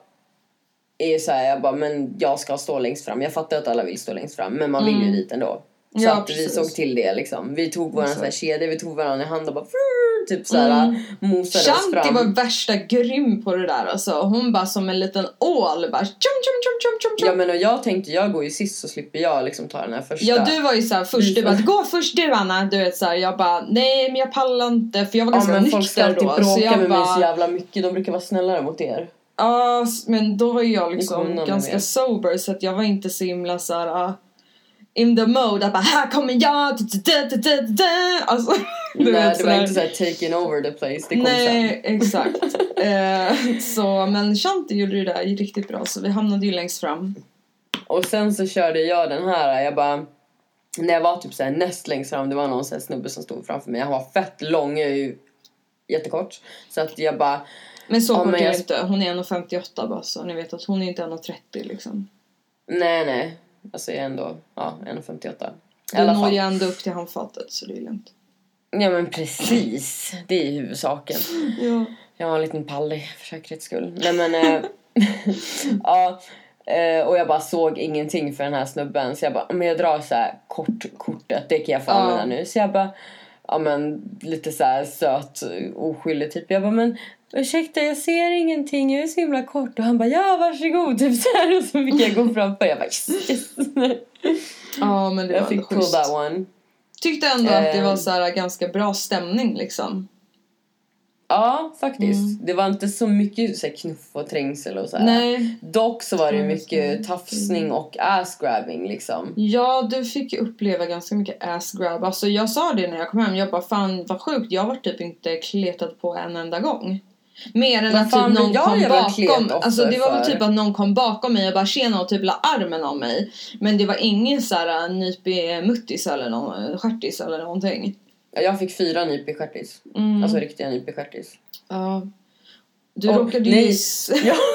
[SPEAKER 1] är ju så här, jag bara men jag ska stå längst fram. Jag fattar att alla vill stå längst fram men man vill ju dit ändå. Så
[SPEAKER 2] Ja,
[SPEAKER 1] att vi
[SPEAKER 2] precis.
[SPEAKER 1] såg till det liksom. Vi tog våran kedja, vi tog varandra i hand och bara frrr, typ så här mosade oss
[SPEAKER 2] Shanti
[SPEAKER 1] fram.
[SPEAKER 2] var värsta grym på det där alltså. Hon bara som en liten ål bara tjum tjum tjum tjum tjum tjum.
[SPEAKER 1] Ja men och jag tänkte jag går ju sist så slipper jag liksom ta den här första.
[SPEAKER 2] Ja du var ju såhär först, du bara gå först du Anna. Du vet såhär, jag bara nej men jag pallar inte för jag var
[SPEAKER 1] Ja
[SPEAKER 2] ganska
[SPEAKER 1] men folk ska
[SPEAKER 2] nykter
[SPEAKER 1] alltid bråka med mig så
[SPEAKER 2] bara,
[SPEAKER 1] jävla mycket. De brukar vara snällare mot er.
[SPEAKER 2] Ja men då var jag liksom
[SPEAKER 1] med
[SPEAKER 2] ganska
[SPEAKER 1] det.
[SPEAKER 2] sober så att jag var inte så himla såhär ah, in the mode att bara här kommer jag. du, du, du, du. Alltså, du
[SPEAKER 1] Nej,
[SPEAKER 2] vet,
[SPEAKER 1] det var inte såhär taking over the place. Det kom
[SPEAKER 2] Nej, exakt. eh, så, men Shanti gjorde det där riktigt bra så vi hamnade ju längst fram.
[SPEAKER 1] sen. Och sen så körde jag den här. Jag bara... När jag var typ såhär näst längst fram. Det var någon sån här snubbe som stod framför mig. Han var fett lång. Jag är ju jättekort. Så att jag bara...
[SPEAKER 2] Men så
[SPEAKER 1] Ja,
[SPEAKER 2] kort är
[SPEAKER 1] jag-
[SPEAKER 2] inte. Hon är 1,58 bara så ni vet att hon är inte 1,30 liksom.
[SPEAKER 1] Nej, nej. Alltså jag är ändå... Ja, 1,58. I
[SPEAKER 2] Du når ju ändå upp till handfatet så det är lugnt.
[SPEAKER 1] Ja men precis. Det är huvudsaken.
[SPEAKER 2] Ja.
[SPEAKER 1] Jag har en liten pallig för säkerhets skull. Nej men... Eh, ja. Eh, och jag bara såg ingenting för den här snubben. Så jag bara, men jag drar så här kort kortet. Det kan jag få
[SPEAKER 2] Ja.
[SPEAKER 1] använda nu. Så jag bara, ja men lite så här söt, oskyldig typ. Jag bara, men ursäkta jag ser ingenting. Jag är så himla kort. Och han bara, ja varsågod. Typ så här. Och så fick jag gå framför. Jag bara, yes, yes.
[SPEAKER 2] ja men det var
[SPEAKER 1] Jag
[SPEAKER 2] ändå
[SPEAKER 1] fick pull that one.
[SPEAKER 2] Tyckte ändå att det
[SPEAKER 1] Eh.
[SPEAKER 2] var så här ganska bra stämning liksom.
[SPEAKER 1] Ja, faktiskt. Det var inte så mycket så här, knuff och trängsel och så här.
[SPEAKER 2] Nej.
[SPEAKER 1] Dock så var det mycket tafsning och ass-grabbing liksom.
[SPEAKER 2] Ja, du fick uppleva ganska mycket ass grab. Alltså jag sa det när jag kom hem, jag bara fan vad sjukt, jag var typ inte kletad på en enda gång. Mer än att typ någon kom bakom. Alltså det var väl typ att någon kom bakom mig och bara tjena och typ la armen om mig. Men det var ingen såhär nypig muttis eller någon stjärtis eller någonting.
[SPEAKER 1] Ja, Jag fick fyra nyp i stjärtis.
[SPEAKER 2] Mm.
[SPEAKER 1] Alltså riktiga nyp i stjärtis.
[SPEAKER 2] Ja. Du
[SPEAKER 1] Och-
[SPEAKER 2] råkade ju...
[SPEAKER 1] Ja.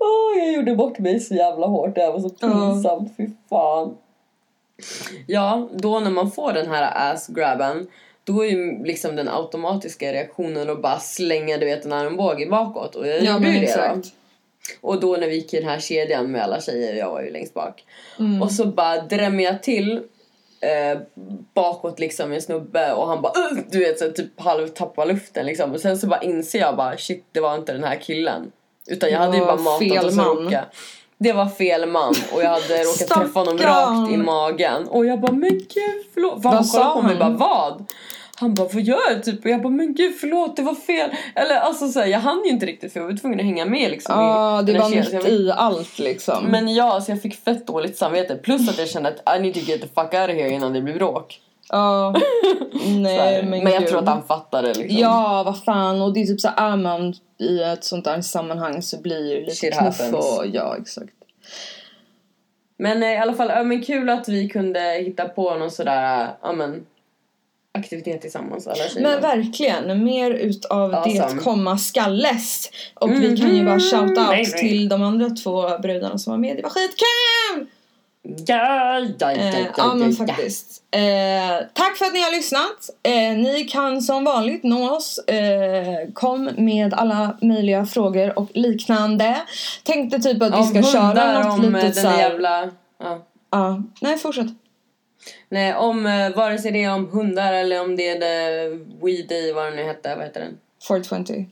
[SPEAKER 1] Åh, jag gjorde bort mig så jävla hårt. Det var så pinsamt. Fy fan. Ja, då när man får den här ass-grabben då är ju liksom den automatiska reaktionen att bara slänga du vet en armbåge bakåt. Och jag
[SPEAKER 2] Ja
[SPEAKER 1] gjorde ju det
[SPEAKER 2] exakt.
[SPEAKER 1] då. Och då när vi gick i den här kedjan med alla tjejer, jag var ju längst bak.
[SPEAKER 2] Mm.
[SPEAKER 1] Och så bara drämmer jag till eh, bakåt liksom en snubbe och han bara "Ugh!" du vet så typ halv tappar luften liksom. Och sen så bara inser jag bara shit det var inte den här killen. Utan jag hade ju bara matat och råkade Det var fel man och jag hade råkat träffa honom rakt i magen. Och jag bara men gud förlåt. För han kollade på mig bara vad? Han bara vad gör jag typ? Och jag bara men gud förlåt det var fel. Eller alltså så här, jag hann ju inte riktigt för jag var tvungen att hänga med liksom.
[SPEAKER 2] Ja, det var.
[SPEAKER 1] Så jag
[SPEAKER 2] mitt i allt liksom.
[SPEAKER 1] men ja, så jag fick fett dåligt samvete. Plus att jag kände att I need to get the fuck out of here innan det blir bråk.
[SPEAKER 2] Ja. Nej men
[SPEAKER 1] men jag
[SPEAKER 2] gud.
[SPEAKER 1] tror att han fattade liksom.
[SPEAKER 2] Ja, vad fan. Och det är typ så är man i ett sånt där sammanhang så blir det lite knuff och ja, exakt.
[SPEAKER 1] Men eh, i alla fall, ja, men kul att vi kunde hitta på någon sådär, ja men aktivitet tillsammans alla tjejerna.
[SPEAKER 2] Men verkligen, mer utav
[SPEAKER 1] Awesome.
[SPEAKER 2] det komma skalles. Och vi kan ju bara shout out.
[SPEAKER 1] Nej, nej.
[SPEAKER 2] till de andra två brudarna som var med. Det var skitkul!
[SPEAKER 1] Ja, ja, ja,
[SPEAKER 2] Eh,
[SPEAKER 1] ja,
[SPEAKER 2] ja men
[SPEAKER 1] ja.
[SPEAKER 2] faktiskt. Eh, tack för att ni har lyssnat. Eh, ni kan som vanligt nå oss. Eh, kom med alla möjliga frågor och liknande. Tänkte typ att vi ska köra något litet så här-
[SPEAKER 1] jävla... Ja.
[SPEAKER 2] Ja, nej fortsätt.
[SPEAKER 1] Nej, om eh, vare sig det är om hundar eller om det är the We Day, vad den nu hette, vad heter den?
[SPEAKER 2] 420.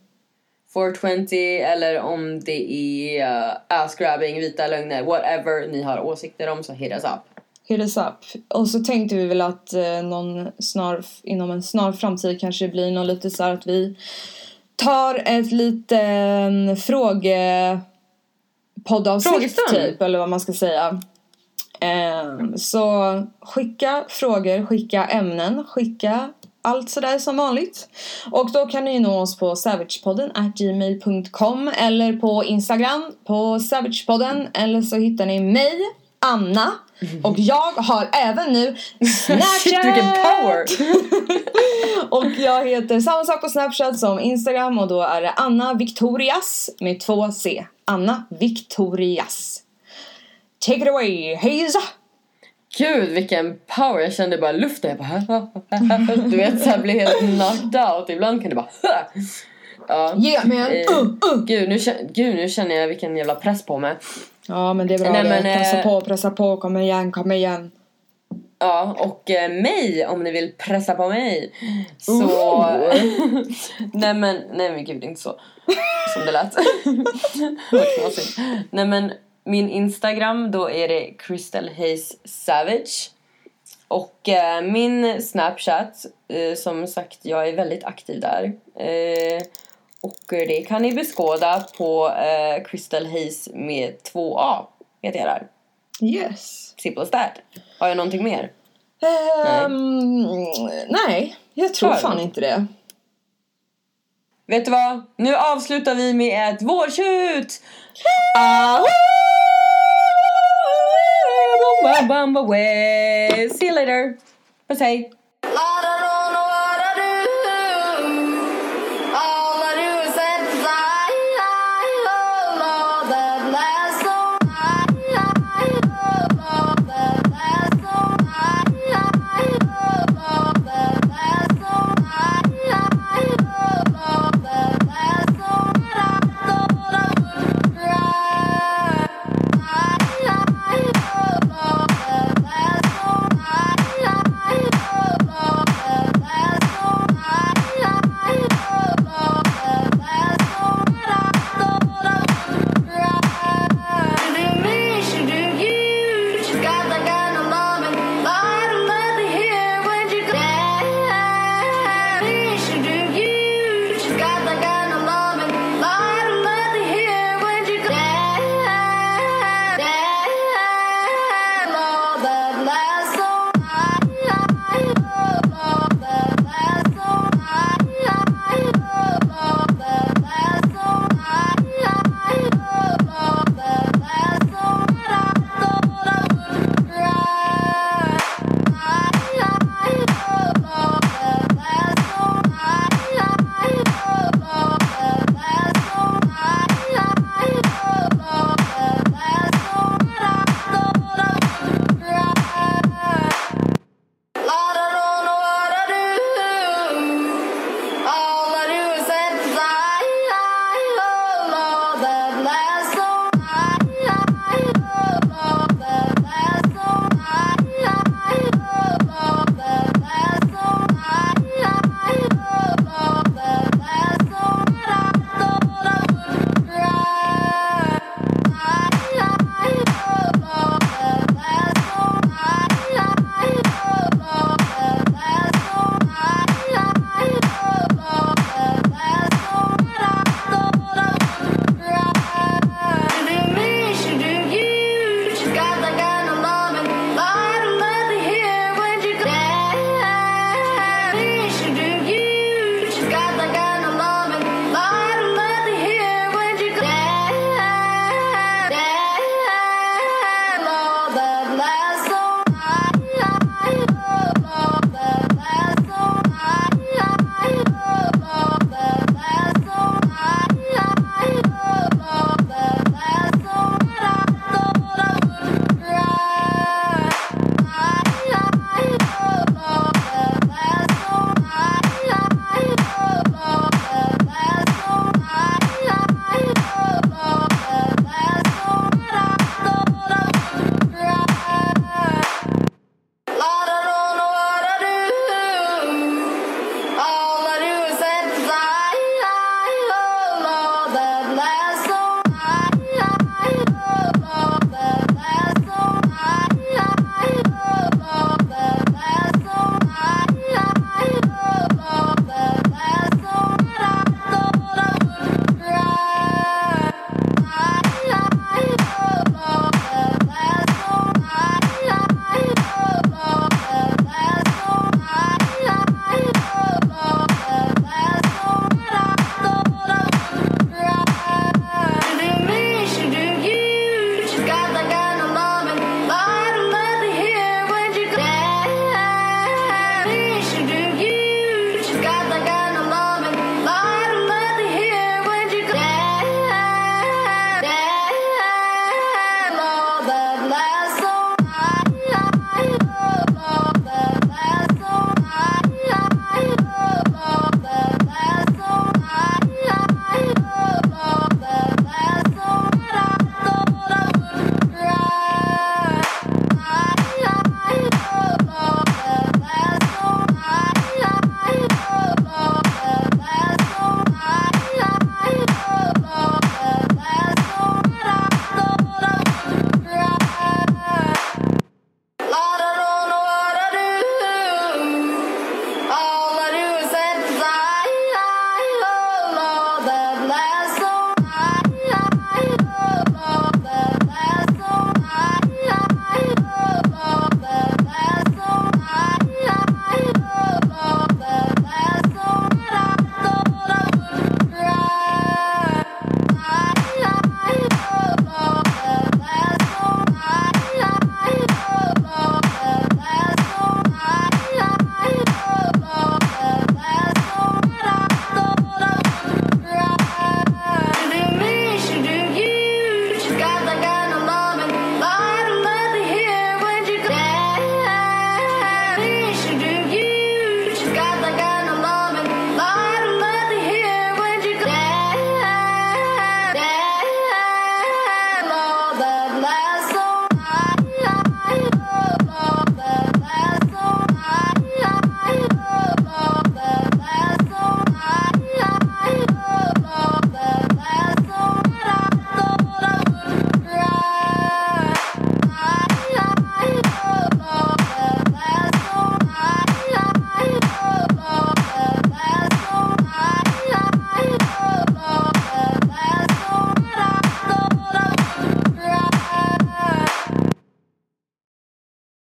[SPEAKER 1] 420 eller om det är uh, ass-grabbing, vita lögner, whatever ni har åsikter om så hit us up.
[SPEAKER 2] hit us up. Och så tänkte vi väl att eh, någon snar, inom en snar framtid kanske det blir någon lite så att vi tar ett liten fråge poddavsnitt typ eller vad man ska säga. Ehm, så skicka frågor, skicka ämnen, skicka allt sådär som vanligt. Och då kan ni nå oss på savagepodden gmail.com eller på Instagram på savagepodden eller så hittar ni mig, Anna och jag har även nu Snapchat!
[SPEAKER 1] Shit vilken power!
[SPEAKER 2] Och jag heter samma sak på Snapchat som Instagram och då är det Anna Victorias med två C. Anna Victorias. Take it away, hejsa!
[SPEAKER 1] Gud vilken power, jag kände bara luften. Jag bara, du vet såhär blir helt knocked out. Ibland kan det bara Ja.
[SPEAKER 2] Yeah man!
[SPEAKER 1] Eh,
[SPEAKER 2] Uh, uh.
[SPEAKER 1] Gud, nu, gud nu känner jag vilken jävla press på mig.
[SPEAKER 2] Ja men det är bra
[SPEAKER 1] Nej,
[SPEAKER 2] det.
[SPEAKER 1] men,
[SPEAKER 2] Pressa
[SPEAKER 1] eh,
[SPEAKER 2] på, pressa på, kom igen, kom igen.
[SPEAKER 1] Ja, och eh, mig om ni vill pressa på mig. Så... nej men, nej men gud inte så. Som det lät. Nej men min Instagram då är det Crystal Hayes Savage. Och eh, min Snapchat, eh, som sagt jag är väldigt aktiv där. Eh, och det kan ni beskåda på eh, Crystal Hayes med två A. Heter jag där.
[SPEAKER 2] Yes.
[SPEAKER 1] Simple as that. Har jag någonting mer?
[SPEAKER 2] Ehm, nej, jag tror
[SPEAKER 1] Klar.
[SPEAKER 2] fan inte det.
[SPEAKER 1] Vet du vad? Nu avslutar vi med ett vårtjut! Ah! Bamba, bamba, way. See you later. Puss hej!
[SPEAKER 4] La da